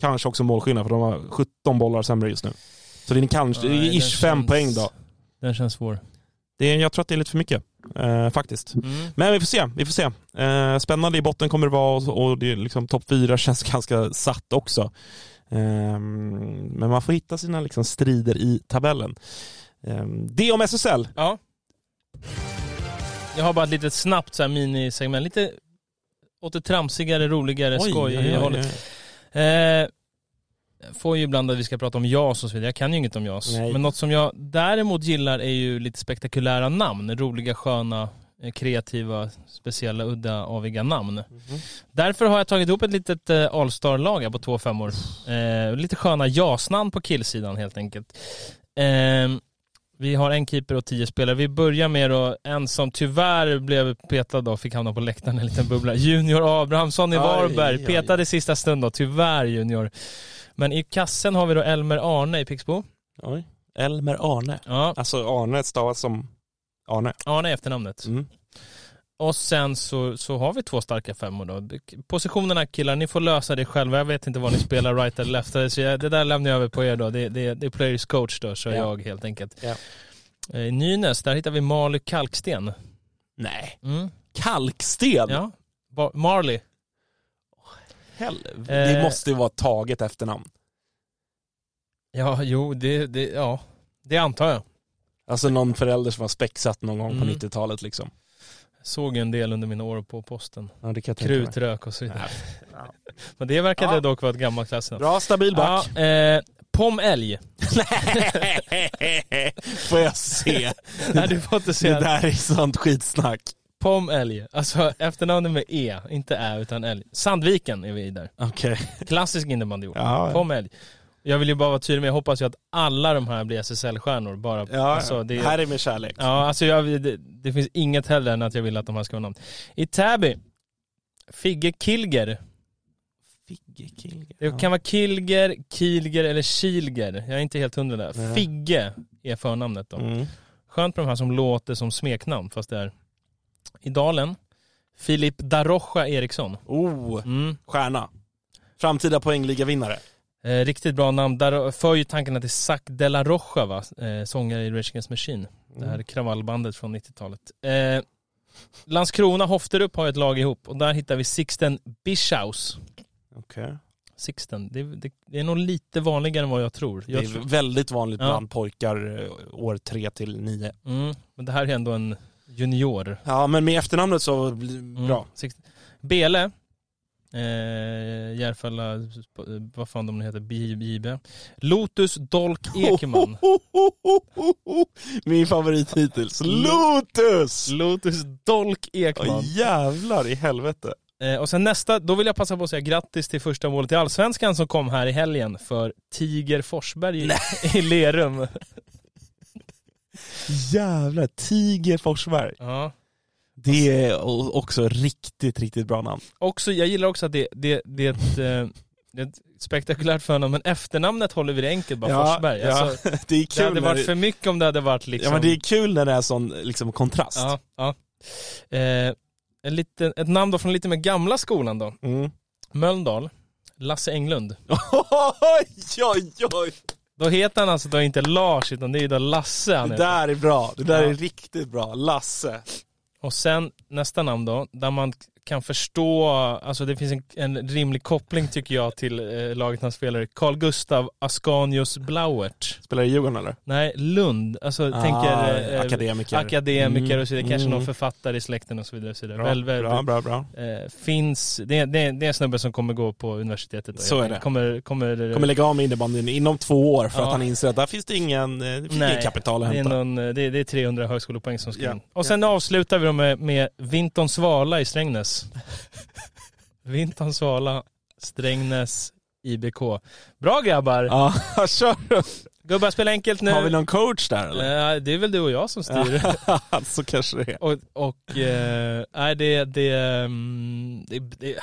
Kanske också målskillnad, för de har 17 bollar sämre just nu. Så det är kanske, Nej, ish fem känns- poäng då. Den känns svår. Det är, jag tror att det är lite för mycket, eh, faktiskt. Mm. Men vi får se, vi får se. Eh, spännande i botten kommer det vara och, och det är liksom topp fyra [laughs] känns ganska satt också. Eh, men man får hitta sina liksom strider i tabellen. Eh, det om SSL. Ja. Jag har bara ett litet snabbt så här minisegment. Lite åt det tramsigare, roligare, skoj i hållet. Eh, får ju ibland att vi ska prata om JAS och så vidare. Jag kan ju inget om JAS. Nej. Men något som jag däremot gillar är ju lite spektakulära namn. Roliga, sköna, eh, kreativa, speciella, udda, aviga namn. Därför har jag tagit ihop ett litet eh, All-star-lag på två femmor. Eh, lite sköna JAS-namn på killsidan helt enkelt. Eh, vi har en keeper och tio spelare. Vi börjar med då en som tyvärr blev petad och fick hamna på läktaren en liten bubbla. Junior Abrahamsson i Varberg. aj. Petad i sista stund då, tyvärr Junior. Men i kassen har vi då Elmer Arne i Pixbo. Oj. Elmer Arne. Ja, Alltså Arne stavas som Arne. Arne är efternamnet. Mm. Och sen så, så har vi två starka femmor då. Positionerna killar, ni får lösa det själva. Jag vet inte vad ni spelar, right eller left. Så jag, det där lämnar jag över på er då. Det, det, det är players coach då, så Ja. jag helt enkelt. Ja. Eh, I Nynäs, där hittar vi Marley Kalksten. Nej. Mm. Kalksten? Ja. Ba- Marley. Eh. Det måste ju vara taget efternamn. Ja, jo, det, det, ja. det antar jag. Alltså någon förälder som har spexat någon gång på Mm. 90-talet liksom. Såg en del under mina år på posten. Ja, det kan mig. Krutrök och så vidare. [laughs] Ja. Men det verkade Ja. dock vara ett gammalt klassnamn. Bra, stabil back. Ja, eh, Pom Älg. [laughs] Får jag se? [laughs] Nej, du får inte Det säga där är sånt skitsnack. Pom Älg. Alltså efternamnet med E, inte Ä utan Älg. Sandviken är vi där. Okej. Klassisk innebandyort. Ja, ja. Pom Älg. Jag vill ju bara vara tydlig med, jag hoppas ju att alla de här blir SSL-stjärnor. Bara, Ja, alltså, det, här är med kärlek. ja, alltså jag, det, det finns inget heller än att jag vill att de här ska ha namn. I Täby, Figge Kilger. Figge Kilger. Det kan vara Kilger, Kilger eller Kilger. Jag är inte helt hundra där. Nej. Figge är förnamnet då. Mm. Skönt med de här som låter som smeknamn fast det är i Dalen. Filip Darocha Eriksson. Oh, Mm. stjärna. Framtida poängligavinnare. Eh, riktigt bra namn. Där för ju tankarna till Zac de la Rocha va? Eh, sångare i Rage Against Machine. Det här kravallbandet från 90-talet. Eh, Landskrona Hofterup har ett lag ihop och där hittar vi Sixten Bischaus. Okej. Sixten, det, det, det är nog lite vanligare än vad jag tror. Det Jag är tror väldigt vanligt Ja. bland pojkar eh, år 3 till 9. mm, men det här är ändå en junior. Ja, men med efternamnet så blir Mm. bra. Sixt- Bele, eh, Järfälla, vad fan de nu heter, BJB. Lotus Dolk Ekman. [laughs] Min favorit hittills. Lotus! Lotus Dolk Ekman. Åh, jävlar i helvete. Eh, och sen nästa, då vill jag passa på att säga grattis till första målet i Allsvenskan som kom här i helgen för Tiger Forsberg i, i Lerum. [laughs] Jävlar, Tiger Forsberg. Ja. Det är också riktigt, riktigt bra namn. Också, jag gillar också att det, det, det, är ett, eh, det är ett spektakulärt förnamn, men efternamnet håller vi det enkelt, bara Forsberg. ja, Alltså, [laughs] det är det kul hade när varit för mycket om det hade varit liksom... Ja men det är kul när det är sån liksom, kontrast. Ja, ja. Eh, en liten, ett namn då från lite mer gamla skolan då. Mm. Mölndal, Lasse Englund. [laughs] oj, oj, oj. Då heter han alltså då inte Lars, utan det är då Lasse han Det heter. där är bra. Det där Ja. är riktigt bra. Lasse. Och sen nästa namn då, där man kan förstå, alltså det finns en, en rimlig koppling tycker jag till eh, laget han spelar Carl Gustav Ascanius Blauert. Spelar i Djurgården eller? Nej, Lund. Alltså Ah, tänker eh, akademiker. akademiker Mm, och så vidare. Kanske mm. någon författare i släkten och så vidare. Och så vidare. Bra, Väl, väl, bra, bra, bra. Eh, finns, det, det, det är en snubbe som kommer gå på universitetet. då. Så är det. Kommer, kommer, Kommer lägga av med innebandyn inom två år för Ja. att han inser att där finns det ingen, eh, det finns inget kapital att det är, hämta. någon, det, är, det är 300 högskolepoäng som ska Ja. in. Och sen avslutar vi då med, med Vinton Svala i Strängnäs. Vinton Svala, Strängnäs, IBK. Bra grabbar! Ja, [laughs] kör. Gubbar, spela enkelt nu. Har vi någon coach där eller? Det är väl du och jag som styr. [laughs] så kanske det är. Och, och eh, nej, det, det, mm, det, det,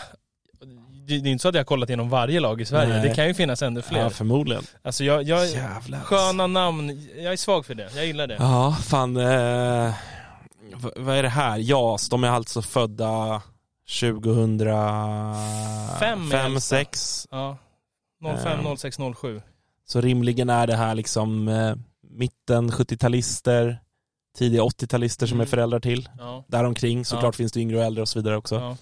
det, det är inte så att jag har kollat igenom varje lag i Sverige. Nej. Det kan ju finnas ännu fler. Ja, förmodligen. Alltså jag, jag Jävlar. sköna namn, jag är svag för det. Jag gillar det. Ja, fan. Eh, vad är det här? JAS, de är alltså födda 2005, Fem är äldsta. 6. Ja. 05, Ehm. 06, 07. Så rimligen är det här liksom eh, mitten 70-talister, tidiga 80-talister som Mm. är föräldrar till. Ja. Däromkring, såklart finns det yngre och äldre och så vidare också. Ja.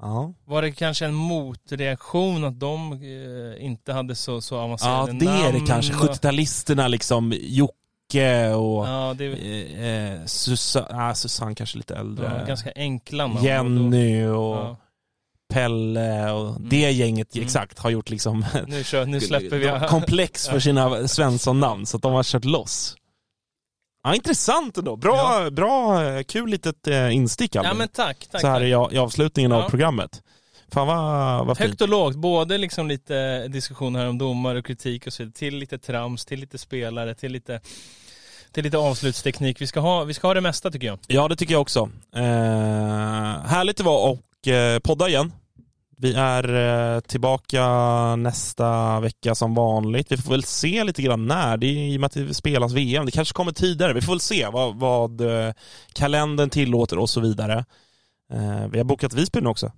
Ja, Var det kanske en motreaktion att de eh, inte hade så, så ja avancerade det är det namn? kanske. 70-talisterna liksom, Jocke och Ja, det eh, eh, Susanne, ah, Susanne kanske lite äldre. var ganska enkla namn. Jenny Och ja. Pelle och Mm. det gänget Mm. exakt har gjort liksom nu, kör, nu [laughs] släpper vi... [laughs] komplex för sina Svensson-namn så att de har kört loss. Ja, intressant ändå. Bra, bra eh, kul litet eh, instick Ja Albin. men tack, tack. Så här i, i avslutningen Ja. av programmet. Fan vad, vad. Högt och lågt, både liksom lite diskussioner om domare och kritik och så vidare, till lite trams, till lite spelare, till lite, till lite avslutsteknik. Vi ska, ha, vi ska ha det mesta tycker jag. Ja, det tycker jag också. Eh, härligt det var och eh, podda igen. Vi är eh, tillbaka nästa vecka som vanligt. Vi får väl se lite grann när. Det är i och med att det spelas VM. Det kanske kommer tidigare. Vi får väl se vad, vad eh, kalendern tillåter och så vidare. Eh, vi har bokat Visby nu också.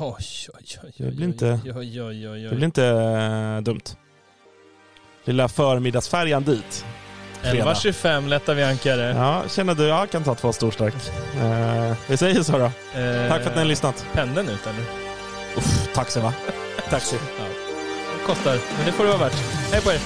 Oj, oj, oj, Det blir inte- Det blir inte eh, dumt. Lilla förmiddagsfärjan dit. fredag. 11.25 lättar vi ankare. Ja, känner du? Jag kan ta två storstark. Eh, vi säger så då. Eh, Tack för att ni har lyssnat. Pendeln ut eller? Uff, taxi va? [laughs] Taxi. Kostar, men det får det vara värt. Hej på er!